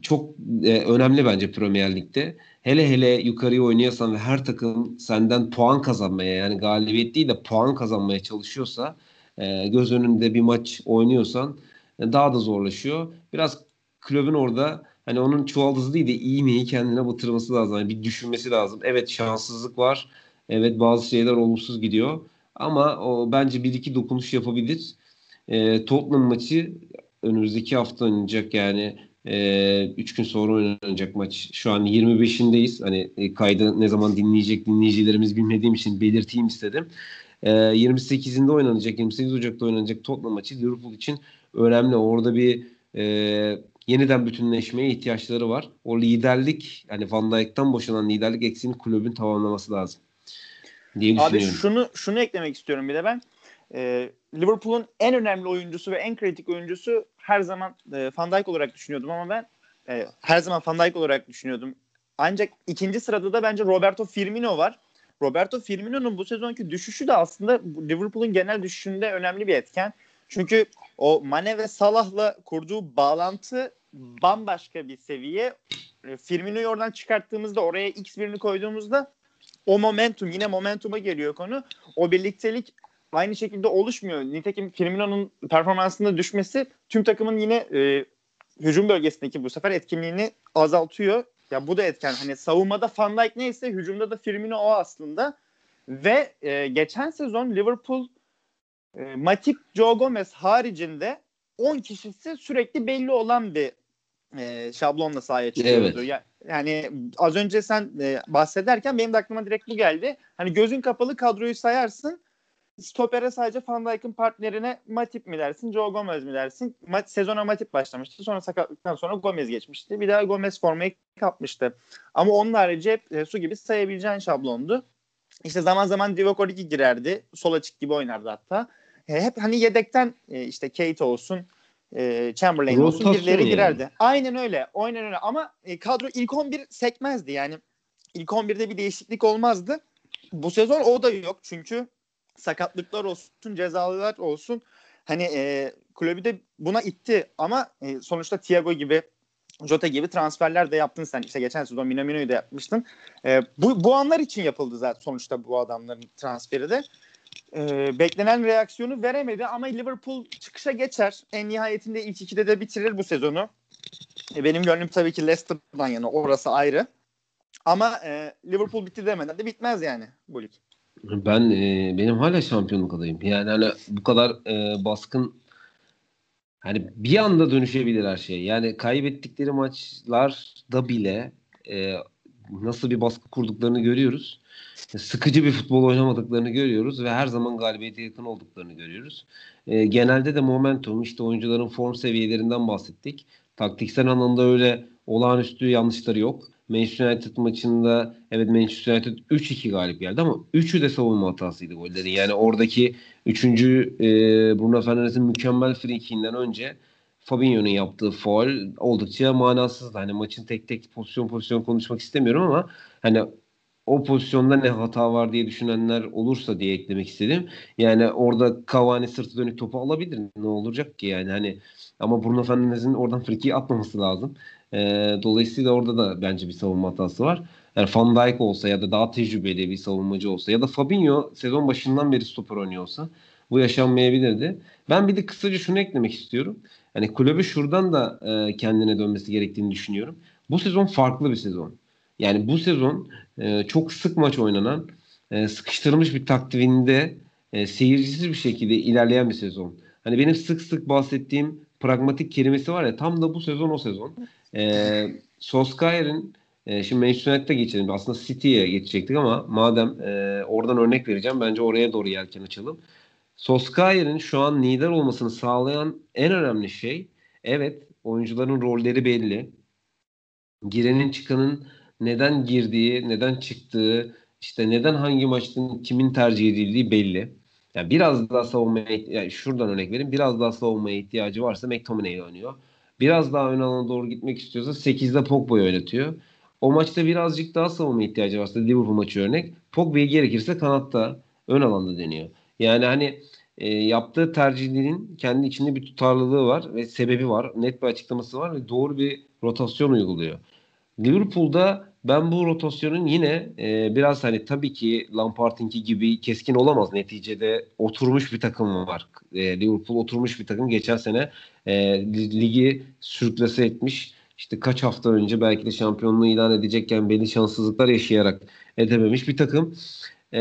çok e, önemli bence Premier Lig'de. Hele hele yukarıya oynuyorsan ve her takım senden puan kazanmaya yani galibiyet değil de puan kazanmaya çalışıyorsa e, göz önünde bir maç oynuyorsan e, daha da zorlaşıyor. Biraz kulübün orada hani onun çuvaldızı değil de iyi miyi kendine batırması lazım. Yani bir düşünmesi lazım. Evet şanssızlık var. Evet bazı şeyler olumsuz gidiyor. Ama o bence bir iki dokunuş yapabilir. E, Tottenham maçı önümüzdeki hafta oynanacak yani 3 e, gün sonra oynanacak maç. Şu an 25'indeyiz. Hani e, kaydı ne zaman dinleyecek dinleyicilerimiz bilmediğim için belirteyim istedim. E, 28'inde oynanacak, 28 Ocak'ta oynanacak Tottenham maçı Liverpool için önemli. Orada bir e, yeniden bütünleşmeye ihtiyaçları var. O liderlik hani Van Dijk'tan boşalan liderlik eksiğini kulübün tamamlaması lazım. Diye Abi şunu şunu eklemek istiyorum bir de ben. E, Liverpool'un en önemli oyuncusu ve en kritik oyuncusu her zaman e, Van Dijk olarak düşünüyordum ama ben e, her zaman Van Dijk olarak düşünüyordum. Ancak ikinci sırada da bence Roberto Firmino var. Roberto Firmino'nun bu sezonki düşüşü de aslında Liverpool'un genel düşüşünde önemli bir etken. Çünkü o Mane ve Salah'la kurduğu bağlantı bambaşka bir seviye. E, Firmino'yu oradan çıkarttığımızda oraya X birini koyduğumuzda o momentum yine momentuma geliyor konu. O birliktelik aynı şekilde oluşmuyor. Nitekim Firmino'nun performansında düşmesi tüm takımın yine e, hücum bölgesindeki bu sefer etkinliğini azaltıyor. Ya bu da etken. Hani savunmada Van Dijk neyse hücumda da Firmino o aslında. Ve e, geçen sezon Liverpool e, Matip, Joe Gomez haricinde 10 kişisi sürekli belli olan bir e, şablonla sahaya çıkıyordu. Evet. Yani az önce sen e, bahsederken benim de aklıma direkt bu geldi. Hani gözün kapalı kadroyu sayarsın. Stopere sadece Van Dijk'ın partnerine Matip mi dersin, Joe Gomez mi dersin? Mat sezona Matip başlamıştı. Sonra sakatlıktan sonra Gomez geçmişti. Bir daha Gomez formayı kapmıştı. Ama onun harici hep e, su gibi sayabileceğin şablondu. İşte zaman zaman Divock Origi girerdi. Sol açık gibi oynardı hatta. E, hep hani yedekten e, işte Kate olsun, e, Chamberlain olsun birileri yani. girerdi. Aynen öyle. Aynen öyle. Ama e, kadro ilk 11 sekmezdi. Yani ilk 11'de bir değişiklik olmazdı. Bu sezon o da yok. Çünkü sakatlıklar olsun, cezalılar olsun. Hani e, kulübü de buna itti ama e, sonuçta Thiago gibi Jota gibi transferler de yaptın sen. İşte geçen sezon Minamino'yu da yapmıştın. E, bu, bu anlar için yapıldı zaten sonuçta bu adamların transferi de. E, beklenen reaksiyonu veremedi ama Liverpool çıkışa geçer. En nihayetinde ilk ikide de bitirir bu sezonu. E, benim gönlüm tabii ki Leicester'dan yana orası ayrı. Ama e, Liverpool bitti demeden de bitmez yani bu lig. Ben e, benim hala şampiyonluk adayım. Yani hani bu kadar e, baskın hani bir anda dönüşebilir her şey. Yani kaybettikleri maçlarda bile e, nasıl bir baskı kurduklarını görüyoruz. Sıkıcı bir futbol oynamadıklarını görüyoruz ve her zaman galibiyete yakın olduklarını görüyoruz. E, genelde de momentum işte oyuncuların form seviyelerinden bahsettik. Taktiksel anlamda öyle olağanüstü yanlışları yok. Manchester United maçında evet Manchester United 3-2 galip geldi ama 3'ü de savunma hatasıydı golleri. Yani oradaki 3. E, Bruno Fernandes'in mükemmel free önce Fabinho'nun yaptığı foul oldukça manasızdı. Hani maçın tek tek pozisyon pozisyon konuşmak istemiyorum ama hani o pozisyonda ne hata var diye düşünenler olursa diye eklemek istedim. Yani orada Cavani sırtı dönük topu alabilir. Ne olacak ki yani hani ama Bruno Fernandes'in oradan frikiyi atmaması lazım. E, dolayısıyla orada da bence bir savunma hatası var. Yani Van Dijk olsa ya da daha tecrübeli bir savunmacı olsa ya da Fabinho sezon başından beri stoper oynuyorsa bu yaşanmayabilirdi. Ben bir de kısaca şunu eklemek istiyorum. Hani kulübü şuradan da e, kendine dönmesi gerektiğini düşünüyorum. Bu sezon farklı bir sezon. Yani bu sezon e, çok sık maç oynanan, e, sıkıştırılmış bir takvimde e, seyircisiz bir şekilde ilerleyen bir sezon. Hani benim sık sık bahsettiğim pragmatik kelimesi var ya tam da bu sezon o sezon. E, Solskjaer'in e, şimdi Manchester United'a geçelim. Aslında City'ye geçecektik ama madem e, oradan örnek vereceğim bence oraya doğru yelken açalım. Solskjaer'in şu an lider olmasını sağlayan en önemli şey evet oyuncuların rolleri belli. Girenin çıkanın neden girdiği, neden çıktığı, işte neden hangi maçın kimin tercih edildiği belli. Yani biraz daha savunmaya yani şuradan örnek vereyim. Biraz daha savunmaya ihtiyacı varsa McTominay oynuyor. Biraz daha ön alana doğru gitmek istiyorsa 8'de Pogba'yı oynatıyor. O maçta birazcık daha savunma ihtiyacı varsa Liverpool maçı örnek. Pogba'yı gerekirse kanatta ön alanda deniyor. Yani hani e, yaptığı tercihlerin kendi içinde bir tutarlılığı var ve sebebi var. Net bir açıklaması var ve doğru bir rotasyon uyguluyor. Liverpool'da ben bu rotasyonun yine e, biraz hani tabii ki Lampard'inki gibi keskin olamaz. Neticede oturmuş bir takım var. E, Liverpool oturmuş bir takım. Geçen sene e, ligi sürüklese etmiş. İşte kaç hafta önce belki de şampiyonluğu ilan edecekken belli şanssızlıklar yaşayarak edememiş bir takım. E,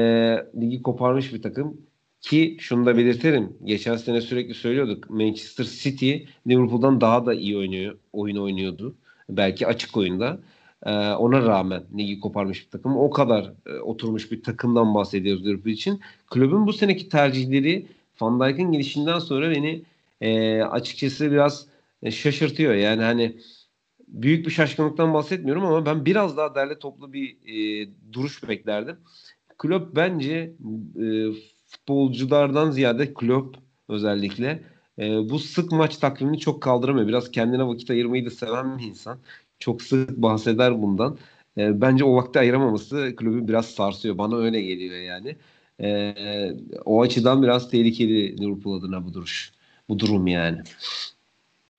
ligi koparmış bir takım. Ki şunu da belirtelim. Geçen sene sürekli söylüyorduk. Manchester City Liverpool'dan daha da iyi oynuyor, oyun oynuyordu. Belki açık oyunda. Ee, ona rağmen ligi koparmış bir takım. O kadar e, oturmuş bir takımdan bahsediyoruz Liverpool için. Kulübün bu seneki tercihleri Van Dijk'ın gidişinden sonra beni e, açıkçası biraz e, şaşırtıyor. Yani hani büyük bir şaşkınlıktan bahsetmiyorum ama ben biraz daha derli toplu bir e, duruş beklerdim. Klopp bence e, futbolculardan ziyade Klopp özellikle e, bu sık maç takvimini çok kaldıramıyor. Biraz kendine vakit ayırmayı da seven bir insan. Çok sık bahseder bundan. E, bence o vakti ayıramaması kulübü biraz sarsıyor. Bana öyle geliyor yani. E, o açıdan biraz tehlikeli Liverpool adına bu duruş. Bu durum yani.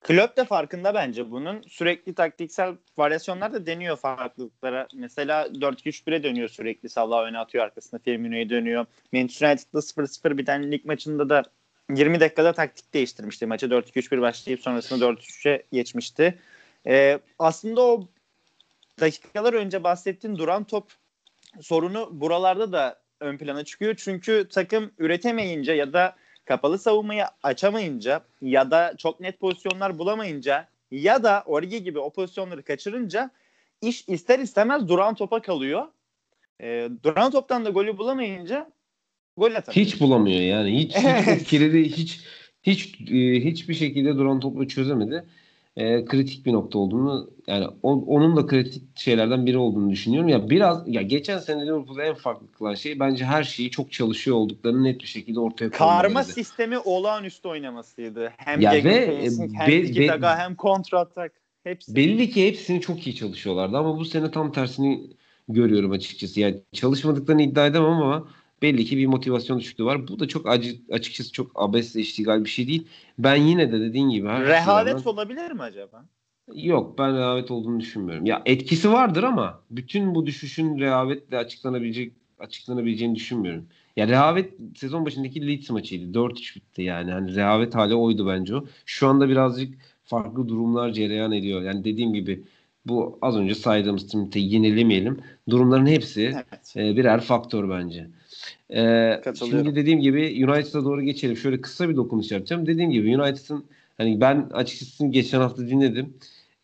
Klopp de farkında bence bunun. Sürekli taktiksel varyasyonlar da deniyor farklılıklara. Mesela 4-2-3-1'e dönüyor sürekli. Salah öne atıyor arkasında Firmino'ya dönüyor. Manchester United'da 0-0 biten lig maçında da 20 dakikada taktik değiştirmişti. Maça 4-2-3-1 başlayıp sonrasında 4-3-3'e geçmişti. Ee, aslında o dakikalar önce bahsettiğin duran top sorunu buralarda da ön plana çıkıyor. Çünkü takım üretemeyince ya da kapalı savunmayı açamayınca ya da çok net pozisyonlar bulamayınca ya da Origi gibi o pozisyonları kaçırınca iş ister istemez duran topa kalıyor. E, duran toptan da golü bulamayınca gol atamıyor. Hiç bulamıyor yani. Hiç, hiç kilidi hiç hiç e, hiçbir şekilde duran topu çözemedi. E, kritik bir nokta olduğunu yani o, onun da kritik şeylerden biri olduğunu düşünüyorum. Ya biraz ya geçen sene Liverpool'da en farklı kılan şey bence her şeyi çok çalışıyor olduklarını net bir şekilde ortaya koymalarıydı. Karma sistemi olağanüstü oynamasıydı. Hem ya ve, e, hem be, be, daga, hem kontra atak. Hepsi. Belli ki hepsini çok iyi çalışıyorlardı ama bu sene tam tersini görüyorum açıkçası. Yani çalışmadıklarını iddia edemem ama belli ki bir motivasyon düşüklüğü var. Bu da çok acı, açıkçası çok abesle iştigal bir şey değil. Ben yine de dediğin gibi. Rehavet rağmen, olabilir mi acaba? Yok ben rehavet olduğunu düşünmüyorum. Ya etkisi vardır ama bütün bu düşüşün rehavetle açıklanabilecek açıklanabileceğini düşünmüyorum. Ya rehavet sezon başındaki Leeds maçıydı. 4-3 bitti yani. Hani rehavet hali oydu bence o. Şu anda birazcık farklı durumlar cereyan ediyor. Yani dediğim gibi bu az önce saydığımız Timothy'yi yenilemeyelim. Durumların hepsi evet. e, birer faktör bence. Ee, şimdi dediğim gibi United'a doğru geçelim. Şöyle kısa bir dokunuş yapacağım. Dediğim gibi United'ın hani ben açıkçası geçen hafta dinledim.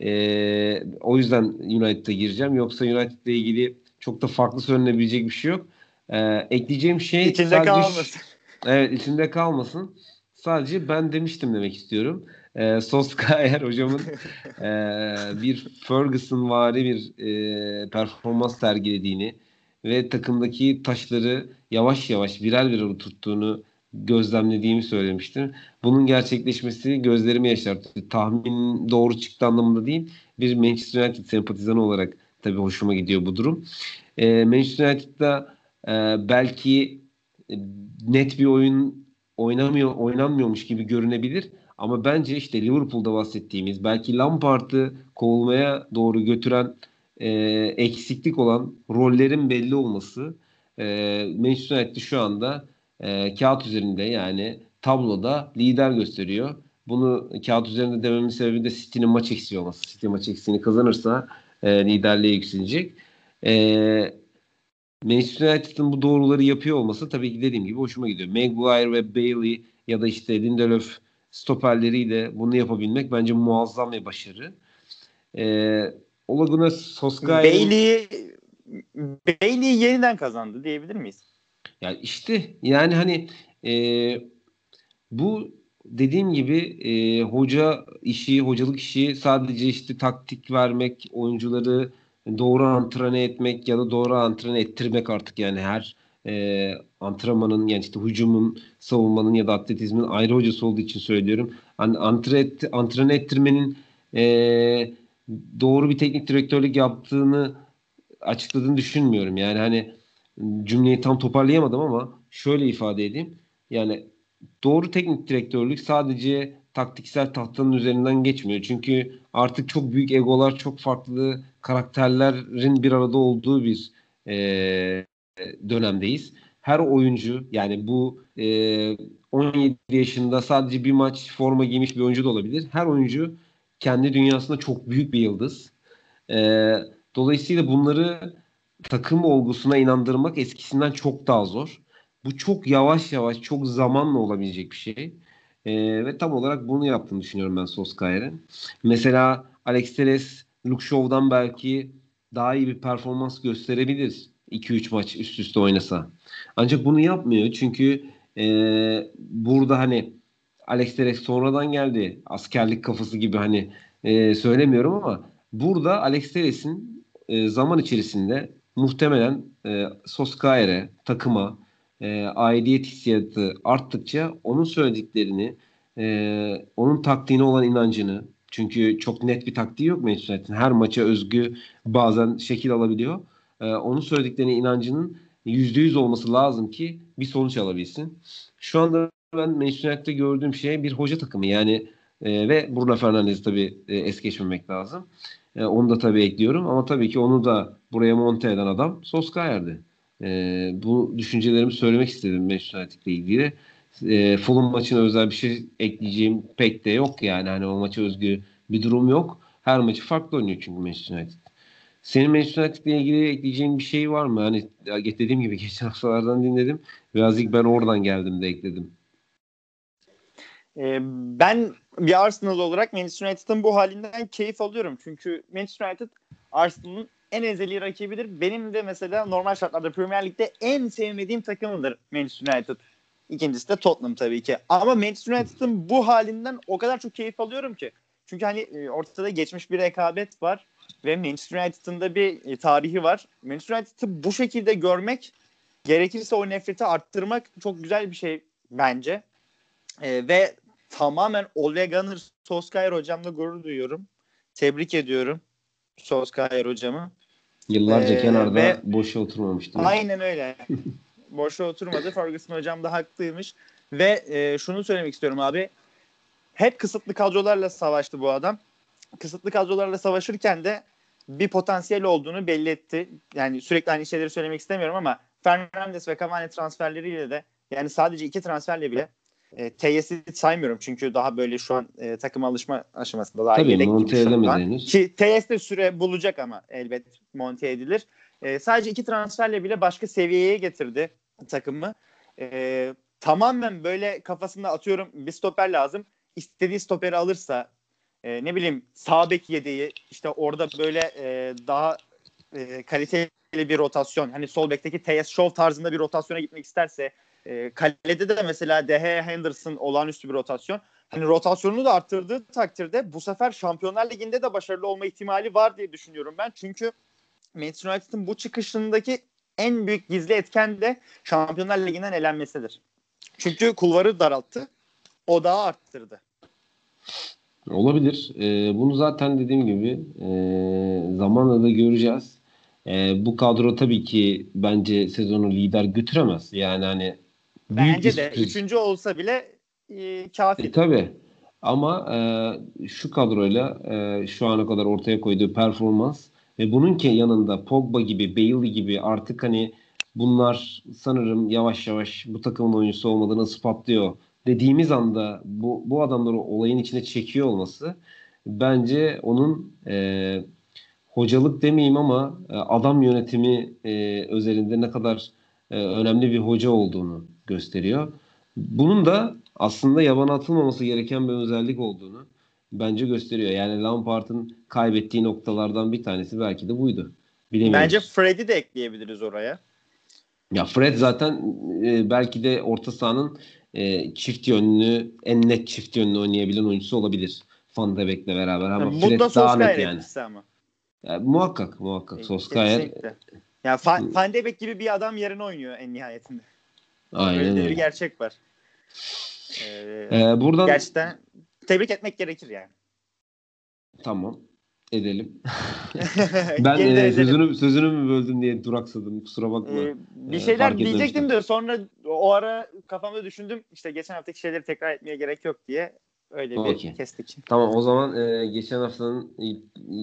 Ee, o yüzden United'a gireceğim. Yoksa United'la ilgili çok da farklı söylenebilecek bir şey yok. Ee, ekleyeceğim şey içinde sadece kalmasın. Evet içinde kalmasın. Sadece ben demiştim demek istiyorum. Ee, Soskayer hocamın e, bir Ferguson vari bir e, performans sergilediğini ve takımdaki taşları yavaş yavaş viral viral oturttuğunu gözlemlediğimi söylemiştim. Bunun gerçekleşmesi gözlerimi yaşarttı. Tahmin doğru çıktı anlamında değil. Bir Manchester United sempatizanı olarak tabii hoşuma gidiyor bu durum. E, Manchester United'da e, belki e, net bir oyun oynamıyor oynanmıyormuş gibi görünebilir. Ama bence işte Liverpool'da bahsettiğimiz belki Lampard'ı kovulmaya doğru götüren e, eksiklik olan rollerin belli olması e, Manchester United şu anda e, kağıt üzerinde yani tabloda lider gösteriyor. Bunu kağıt üzerinde dememin sebebi de City'nin maç eksiği olması. City maç eksiğini kazanırsa e, liderliğe yükselecek. E, Manchester United'ın bu doğruları yapıyor olması tabii ki dediğim gibi hoşuma gidiyor. Maguire ve Bailey ya da işte Lindelöf stoperleriyle bunu yapabilmek bence muazzam bir başarı. E, Ola Gunnar Solskjaer Bailey Bailey yeniden kazandı diyebilir miyiz? Ya işte yani hani e, bu dediğim gibi e, hoca işi, hocalık işi sadece işte taktik vermek, oyuncuları doğru antrenman etmek ya da doğru antrenman ettirmek artık yani her e, antrenmanın yani işte hücumun, savunmanın ya da atletizmin ayrı hocası olduğu için söylüyorum. Hani antren, antrenman ettirmenin e, doğru bir teknik direktörlük yaptığını açıkladığını düşünmüyorum. Yani hani cümleyi tam toparlayamadım ama şöyle ifade edeyim. Yani doğru teknik direktörlük sadece taktiksel tahtanın üzerinden geçmiyor. Çünkü artık çok büyük egolar, çok farklı karakterlerin bir arada olduğu bir e, dönemdeyiz. Her oyuncu yani bu e, 17 yaşında sadece bir maç forma giymiş bir oyuncu da olabilir. Her oyuncu kendi dünyasında çok büyük bir yıldız. E, dolayısıyla bunları takım olgusuna inandırmak eskisinden çok daha zor. Bu çok yavaş yavaş, çok zamanla olabilecek bir şey. E, ve tam olarak bunu yaptığını düşünüyorum ben Solskjaer'in. Mesela Alex Teres, Luke Shaw'dan belki daha iyi bir performans gösterebilir 2-3 maç üst üste oynasa. Ancak bunu yapmıyor çünkü e, burada hani Alex Teres sonradan geldi. Askerlik kafası gibi hani e, söylemiyorum ama burada Alex Teres'in e, zaman içerisinde muhtemelen e, Soskaer'e, takıma e, aidiyet hissiyatı arttıkça onun söylediklerini, e, onun taktiğine olan inancını, çünkü çok net bir taktiği yok Manchester United'in. Her maça özgü bazen şekil alabiliyor. E, onun söylediklerine inancının %100 olması lazım ki bir sonuç alabilsin. Şu anda ben Manchester United'de gördüğüm şey bir hoca takımı. Yani e, ve Bruno Fernandes'i tabii e, es geçmemek lazım. E, onu da tabii ekliyorum ama tabii ki onu da buraya monte eden adam Solskjaer'di. E, bu düşüncelerimi söylemek istedim Manchester United'le ilgili. E, Fulham maçına özel bir şey ekleyeceğim pek de yok yani. Hani o maça özgü bir durum yok. Her maçı farklı oynuyor çünkü Manchester United. Senin Manchester United ile ilgili ekleyeceğin bir şey var mı? Hani dediğim gibi geçen haftalardan dinledim. Birazcık ben oradan geldim de ekledim. E, ben bir Arsenal olarak Manchester United'ın bu halinden keyif alıyorum. Çünkü Manchester United Arsenal'ın en ezeli rakibidir. Benim de mesela normal şartlarda Premier Lig'de en sevmediğim takımıdır Manchester United. İkincisi de Tottenham tabii ki. Ama Manchester United'ın bu halinden o kadar çok keyif alıyorum ki. Çünkü hani e, ortada geçmiş bir rekabet var ve Manchester United'ın da bir e, tarihi var. Manchester United'ı bu şekilde görmek gerekirse o nefreti arttırmak çok güzel bir şey bence. E, ve tamamen Ole Gunnar Solskjaer hocamla gurur duyuyorum. Tebrik ediyorum Solskjaer hocamı. Yıllarca ee, kenarda ve, boşa oturmamıştı. Aynen öyle. boşa oturmadı. Ferguson hocam da haklıymış. Ve e, şunu söylemek istiyorum abi. Hep kısıtlı kadrolarla savaştı bu adam. Kısıtlı kadrolarla savaşırken de bir potansiyel olduğunu belli etti. Yani sürekli aynı şeyleri söylemek istemiyorum ama Fernandes ve Cavani transferleriyle de yani sadece iki transferle bile e, TYS'i saymıyorum çünkü daha böyle şu an e, takım alışma aşamasında daha Tabii yedek monte Ki TYS de süre bulacak ama elbet monte edilir. E, sadece iki transferle bile başka seviyeye getirdi takımı. E, tamamen böyle kafasında atıyorum bir stoper lazım. İstediği stoperi alırsa e, ne bileyim sağ bek yedeği işte orada böyle e, daha e, kaliteli bir rotasyon hani sol bekteki TS Show tarzında bir rotasyona gitmek isterse e, kalede de mesela Dehe Henderson olağanüstü bir rotasyon. Hani rotasyonunu da arttırdığı takdirde bu sefer Şampiyonlar Ligi'nde de başarılı olma ihtimali var diye düşünüyorum ben. Çünkü Manchester United'ın bu çıkışındaki en büyük gizli etken de Şampiyonlar Ligi'nden elenmesidir. Çünkü kulvarı daralttı. O daha arttırdı. Olabilir. Ee, bunu zaten dediğim gibi e, zamanla da göreceğiz. E, bu kadro tabii ki bence sezonu lider götüremez. Yani hani Bence de. Sürpriz. Üçüncü olsa bile e, kafi. E, tabii. Ama e, şu kadroyla e, şu ana kadar ortaya koyduğu performans ve bunun ki yanında Pogba gibi, Bailey gibi artık hani bunlar sanırım yavaş yavaş bu takımın oyuncusu olmadığını ispatlıyor dediğimiz anda bu, bu adamları olayın içine çekiyor olması bence onun e, hocalık demeyeyim ama e, adam yönetimi e, özelinde ne kadar e, önemli bir hoca olduğunu gösteriyor. Bunun da aslında yabana atılmaması gereken bir özellik olduğunu bence gösteriyor. Yani Lampard'ın kaybettiği noktalardan bir tanesi belki de buydu. Bilemiyoruz. Bence Fred'i de ekleyebiliriz oraya. Ya Fred zaten e, belki de orta sahanın e, çift yönlü, en net çift yönlü oynayabilen oyuncusu olabilir. Van de Beek'le beraber ama yani Fred daha net yani. Ama. Ya, muhakkak muhakkak. E, Solskjaer. Ya Van, Van de Beek gibi bir adam yerine oynuyor en nihayetinde. Aynen öyle. bir gerçek var. Ee, ee, buradan gerçekten tebrik etmek gerekir yani. Tamam. Edelim. ben e, sözünü sözünü mü böldüm diye duraksadım. Kusura bakma. Ee, bir şeyler ee, diyecektim de sonra o ara kafamda düşündüm. İşte geçen haftaki şeyleri tekrar etmeye gerek yok diye öyle bir okay. kestik. Tamam o zaman e, geçen haftanın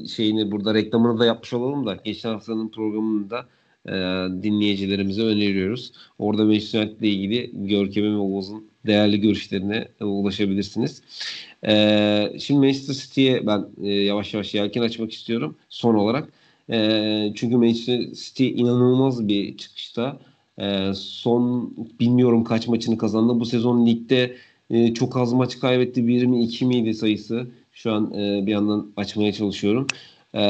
şeyini burada reklamını da yapmış olalım da geçen haftanın programını da e, dinleyicilerimize öneriyoruz. Orada Manchester United ile ilgili Görkem'in ve Oğuz'un değerli görüşlerine ulaşabilirsiniz. E, şimdi Manchester City'ye ben e, yavaş yavaş yelken açmak istiyorum son olarak. E, çünkü Manchester City inanılmaz bir çıkışta. E, son bilmiyorum kaç maçını kazandı. Bu sezon ligde e, çok az maç kaybetti. Bir mi iki miydi sayısı? Şu an e, bir yandan açmaya çalışıyorum. E,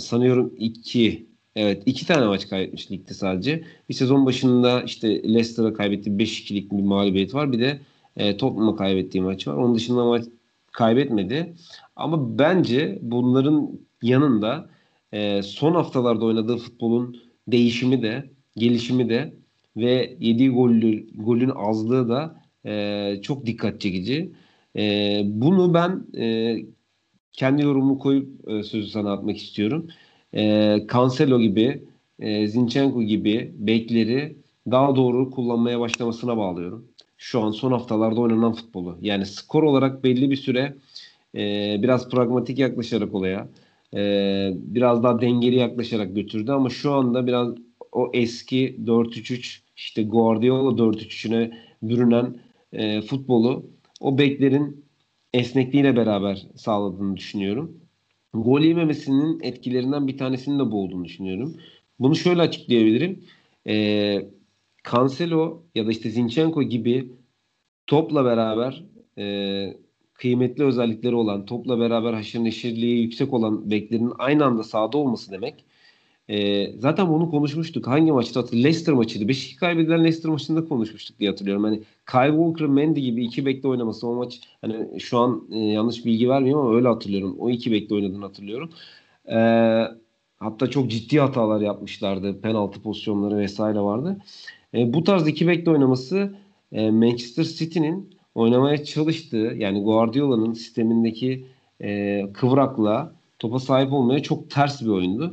sanıyorum iki Evet iki tane maç kaybetmiş ligde sadece. Bir sezon başında işte Leicester'a kaybettiği 5-2'lik bir mağlubiyet var. Bir de e, Tottenham'a kaybettiği maç var. Onun dışında maç kaybetmedi. Ama bence bunların yanında e, son haftalarda oynadığı futbolun değişimi de, gelişimi de ve yediği golü, golün azlığı da e, çok dikkat çekici. E, bunu ben e, kendi yorumumu koyup e, sözü sana atmak istiyorum e, Cancelo gibi, e, Zinchenko gibi bekleri daha doğru kullanmaya başlamasına bağlıyorum. Şu an son haftalarda oynanan futbolu. Yani skor olarak belli bir süre e, biraz pragmatik yaklaşarak olaya, e, biraz daha dengeli yaklaşarak götürdü ama şu anda biraz o eski 4-3-3 işte Guardiola 4-3-3'üne bürünen e, futbolu o beklerin esnekliğiyle beraber sağladığını düşünüyorum gol yememesinin etkilerinden bir tanesinin de bu olduğunu düşünüyorum. Bunu şöyle açıklayabilirim. Ee, Cancelo ya da işte Zinchenko gibi topla beraber e, kıymetli özellikleri olan, topla beraber haşır neşirliği yüksek olan beklerin aynı anda sahada olması demek. E, zaten bunu konuşmuştuk. Hangi maçta hatırlıyorum? Leicester maçıydı. 5-2 kaybedilen Leicester maçında konuşmuştuk diye hatırlıyorum. Hani Kyle Walker, Mendy gibi iki bekle oynaması o maç hani şu an e, yanlış bilgi vermiyorum ama öyle hatırlıyorum. O iki bekle oynadığını hatırlıyorum. E, hatta çok ciddi hatalar yapmışlardı. Penaltı pozisyonları vesaire vardı. E, bu tarz iki bekle oynaması e, Manchester City'nin oynamaya çalıştığı yani Guardiola'nın sistemindeki e, kıvrakla topa sahip olmaya çok ters bir oyundu.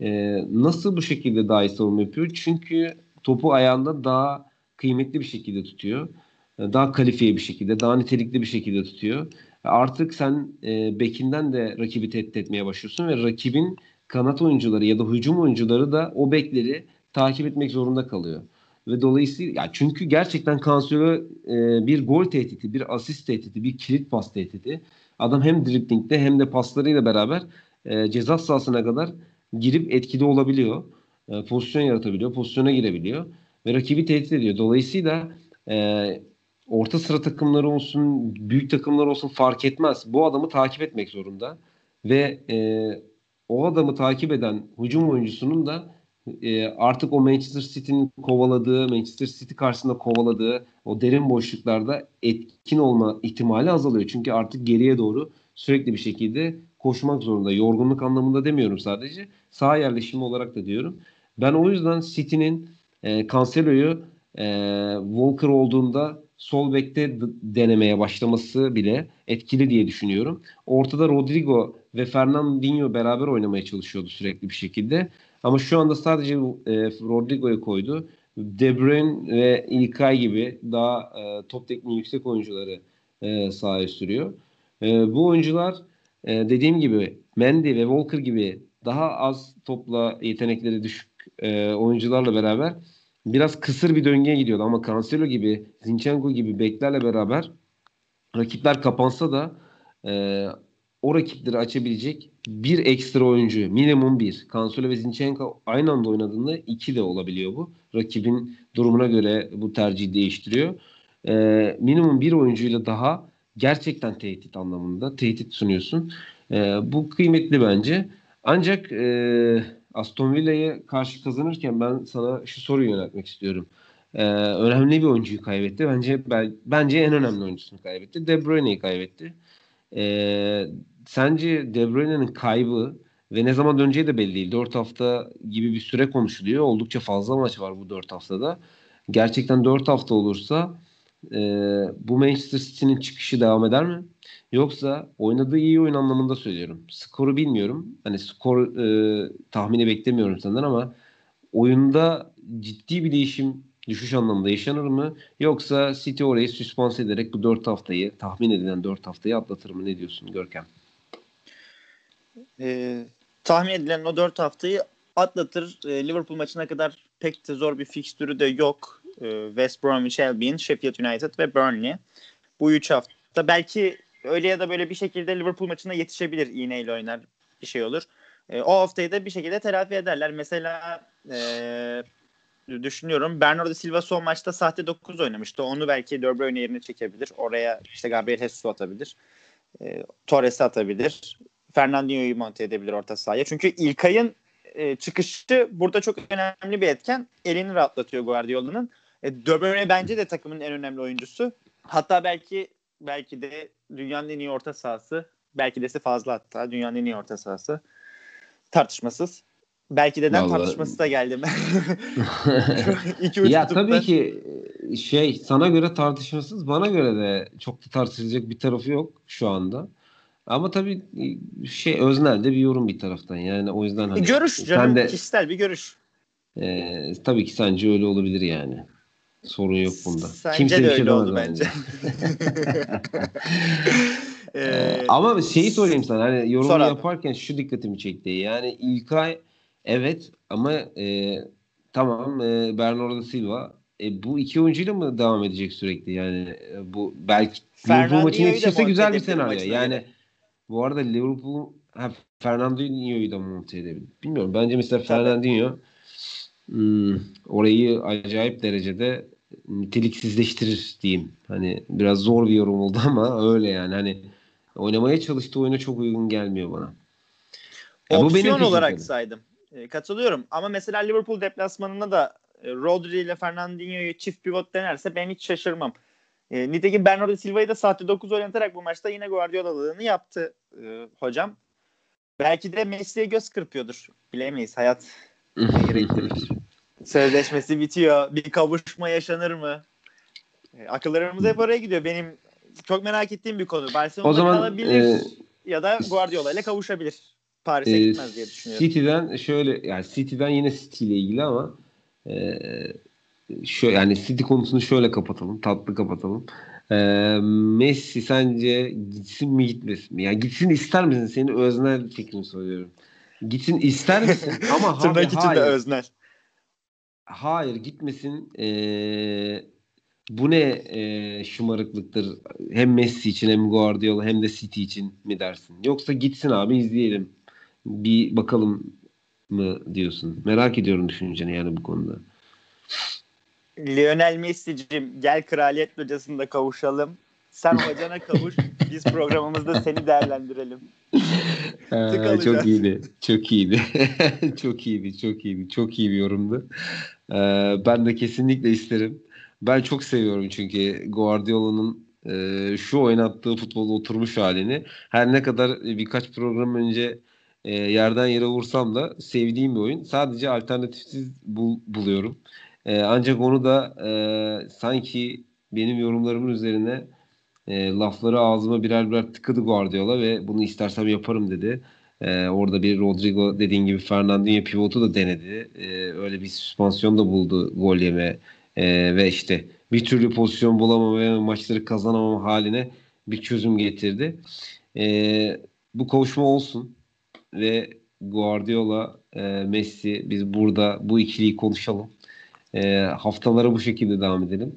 E, nasıl bu şekilde daha iyi savunma yapıyor? Çünkü topu ayağında daha kıymetli bir şekilde tutuyor. E, daha kalifiye bir şekilde, daha nitelikli bir şekilde tutuyor. Artık sen e, bekinden de rakibi tehdit etmeye başlıyorsun ve rakibin kanat oyuncuları ya da hücum oyuncuları da o bekleri takip etmek zorunda kalıyor. Ve dolayısıyla ya çünkü gerçekten Cancelo e, bir gol tehdidi, bir asist tehdidi, bir kilit pas tehdidi. Adam hem driblingde hem de paslarıyla beraber e, ceza sahasına kadar girip etkili olabiliyor. E, pozisyon yaratabiliyor, pozisyona girebiliyor ve rakibi tehdit ediyor. Dolayısıyla e, orta sıra takımları olsun, büyük takımlar olsun fark etmez. Bu adamı takip etmek zorunda ve e, o adamı takip eden hücum oyuncusunun da e, artık o Manchester City'nin kovaladığı, Manchester City karşısında kovaladığı o derin boşluklarda etkin olma ihtimali azalıyor. Çünkü artık geriye doğru sürekli bir şekilde koşmak zorunda. Yorgunluk anlamında demiyorum sadece. Sağ yerleşimi olarak da diyorum. Ben o yüzden City'nin e, Cancelo'yu e, Walker olduğunda sol bekte denemeye başlaması bile etkili diye düşünüyorum. Ortada Rodrigo ve Fernandinho beraber oynamaya çalışıyordu sürekli bir şekilde. Ama şu anda sadece e, Rodrigo'yu koydu. De Bruyne ve İlkay gibi daha e, top tekniği yüksek oyuncuları e, sahaya sürüyor. E, bu oyuncular e, dediğim gibi Mendy ve Walker gibi daha az topla yetenekleri düşük e, oyuncularla beraber biraz kısır bir döngüye gidiyordu. Ama Cancelo gibi, Zinchenko gibi beklerle beraber rakipler kapansa da e, o rakipleri açabilecek bir ekstra oyuncu. Minimum bir. Cancelo ve Zinchenko aynı anda oynadığında iki de olabiliyor bu. Rakibin durumuna göre bu tercihi değiştiriyor. Ee, minimum bir oyuncuyla daha gerçekten tehdit anlamında tehdit sunuyorsun. Ee, bu kıymetli bence. Ancak e, Aston Villa'ya karşı kazanırken ben sana şu soruyu yöneltmek istiyorum. Ee, önemli bir oyuncuyu kaybetti. Bence bence en önemli oyuncusunu kaybetti. De Bruyne'yi kaybetti. Ee, sence De Bruyne'nin kaybı ve ne zaman döneceği de belli değil. 4 hafta gibi bir süre konuşuluyor. Oldukça fazla maç var bu 4 haftada. Gerçekten 4 hafta olursa e, bu Manchester City'nin çıkışı devam eder mi? Yoksa oynadığı iyi oyun anlamında söylüyorum. Skoru bilmiyorum. Hani skor e, tahmini beklemiyorum senden ama oyunda ciddi bir değişim düşüş anlamında yaşanır mı? Yoksa City orayı süspans ederek bu 4 haftayı tahmin edilen 4 haftayı atlatır mı? Ne diyorsun Görkem? Ee, tahmin edilen o 4 haftayı atlatır. Ee, Liverpool maçına kadar pek de zor bir fikstürü de yok. Ee, West Bromwich Albion, Sheffield United ve Burnley. Bu 3 hafta belki öyle ya da böyle bir şekilde Liverpool maçına yetişebilir iğneyle oynar bir şey olur. E, o haftayı da bir şekilde telafi ederler. Mesela e, düşünüyorum. Bernardo Silva son maçta sahte 9 oynamıştı. Onu belki De Bruyne yerine çekebilir. Oraya işte Gabriel Jesus atabilir. E, Torres'i atabilir. Fernandinho'yu monte edebilir orta sahaya. Çünkü İlkay'ın e, çıkışı burada çok önemli bir etken. Elini rahatlatıyor Guardiola'nın. E, De Bruyne bence de takımın en önemli oyuncusu. Hatta belki belki de dünyanın en iyi orta sahası. Belki de fazla hatta dünyanın en iyi orta sahası. Tartışmasız. Belki de Vallahi... tartışması da geldi. İki ya tabii ki e, şey sana göre tartışmasız bana göre de çok da tartışılacak bir tarafı yok şu anda. Ama tabii e, şey öznel de bir yorum bir taraftan yani o yüzden hani, e, görüş canım de, kişisel bir görüş. E, tabii ki sence öyle olabilir yani. Sorun yok bunda. Sence Kimse de şey öyle oldu bence. ee, Ama şeyi sorayım sana hani yorum yaparken şu dikkatimi çekti. Yani İlkay Evet ama e, tamam e, Bernardo Silva e, bu iki oyuncuyla mı devam edecek sürekli yani e, bu belki Liverpool maçına yetişirse güzel bir senaryo. Yani bu arada Liverpool ha, Fernandinho'yu da monte edebilir. Bilmiyorum. Bence mesela Fernandinho hmm, orayı acayip derecede niteliksizleştirir diyeyim. Hani biraz zor bir yorum oldu ama öyle yani. Hani oynamaya çalıştığı oyuna çok uygun gelmiyor bana. Ya Opsiyon bu benim olarak tabii. saydım. E, katılıyorum. Ama mesela Liverpool deplasmanında da e, Rodri ile Fernandinho'yu çift pivot denerse ben hiç şaşırmam. E, nitekim Bernardo Silva'yı da sahte 9 oynatarak bu maçta yine Guardiola'lığını yaptı e, hocam. Belki de Messi'ye göz kırpıyordur. Bilemeyiz. Hayat gerektirir. Sözleşmesi bitiyor. Bir kavuşma yaşanır mı? E, akıllarımız hep oraya gidiyor. Benim çok merak ettiğim bir konu. Barcelona o zaman, kalabilir e, ya da Guardiola ile kavuşabilir. Paris'e e, gitmez diye düşünüyorum. City'den şöyle yani City'den yine City ile ilgili ama e, şöyle yani City konusunu şöyle kapatalım. Tatlı kapatalım. E, Messi sence gitsin mi gitmesin mi? Yani gitsin ister misin? Senin öznel fikrini soruyorum. Gitsin ister misin? ama Tırnak içinde öznel. Hayır gitmesin. Ee, bu ne e, şımarıklıktır hem Messi için hem Guardiola hem de City için mi dersin? Yoksa gitsin abi izleyelim. Bir bakalım mı diyorsun? Merak ediyorum düşünceni yani bu konuda. Lionel Messi'cim gel kraliyet hocasında kavuşalım. Sen hocana kavuş. biz programımızda seni değerlendirelim. Ee, çok iyiydi. Çok iyiydi. çok iyiydi. Çok iyiydi. Çok iyi bir yorumdu. Ee, ben de kesinlikle isterim. Ben çok seviyorum çünkü Guardiola'nın e, şu oynattığı futbolu oturmuş halini. Her ne kadar birkaç program önce e, yerden yere vursam da sevdiğim bir oyun. Sadece alternatifsiz bul, buluyorum. E, ancak onu da e, sanki benim yorumlarımın üzerine e, lafları ağzıma birer birer tıkadı Guardiola ve bunu istersem yaparım dedi. E, orada bir Rodrigo dediğin gibi Fernandinho pivotu da denedi. E, öyle bir süspansiyon da buldu gol yeme e, ve işte bir türlü pozisyon bulamama ve maçları kazanamama haline bir çözüm getirdi. E, bu kavuşma olsun ve Guardiola, e, Messi biz burada bu ikiliyi konuşalım. E, haftalara bu şekilde devam edelim.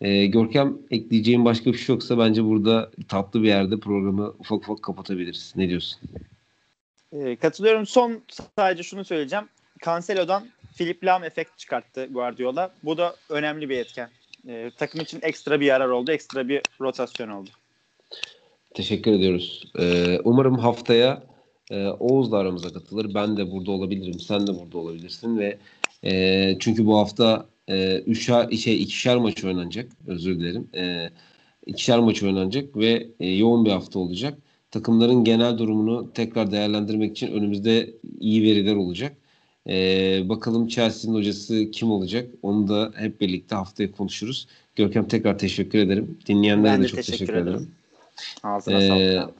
E, Görkem ekleyeceğim başka bir şey yoksa bence burada tatlı bir yerde programı ufak ufak kapatabiliriz. Ne diyorsun? E, katılıyorum. Son sadece şunu söyleyeceğim. Cancelo'dan Philip Lam efekt çıkarttı Guardiola. Bu da önemli bir etken. E, takım için ekstra bir yarar oldu. Ekstra bir rotasyon oldu. Teşekkür ediyoruz. Ee, umarım haftaya e, Oğuz da aramıza katılır. Ben de burada olabilirim. Sen de burada olabilirsin ve e, çünkü bu hafta e, üçer, şey, ikişer maç oynanacak. Özür dilerim. E, ikişer maç oynanacak ve e, yoğun bir hafta olacak. Takımların genel durumunu tekrar değerlendirmek için önümüzde iyi veriler olacak. E, bakalım Chelsea'nin hocası kim olacak? Onu da hep birlikte haftaya konuşuruz. Görkem tekrar teşekkür ederim. Dinleyenlere de, de çok teşekkür, teşekkür ederim. ederim. Ağzına ee, sağlık.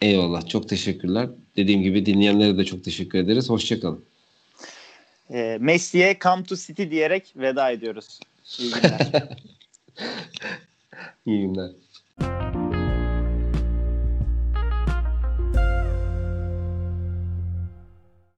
Eyvallah. Çok teşekkürler. Dediğim gibi dinleyenlere de çok teşekkür ederiz. Hoşçakalın e, Messi'ye come to city diyerek veda ediyoruz. İyi günler. İyi günler.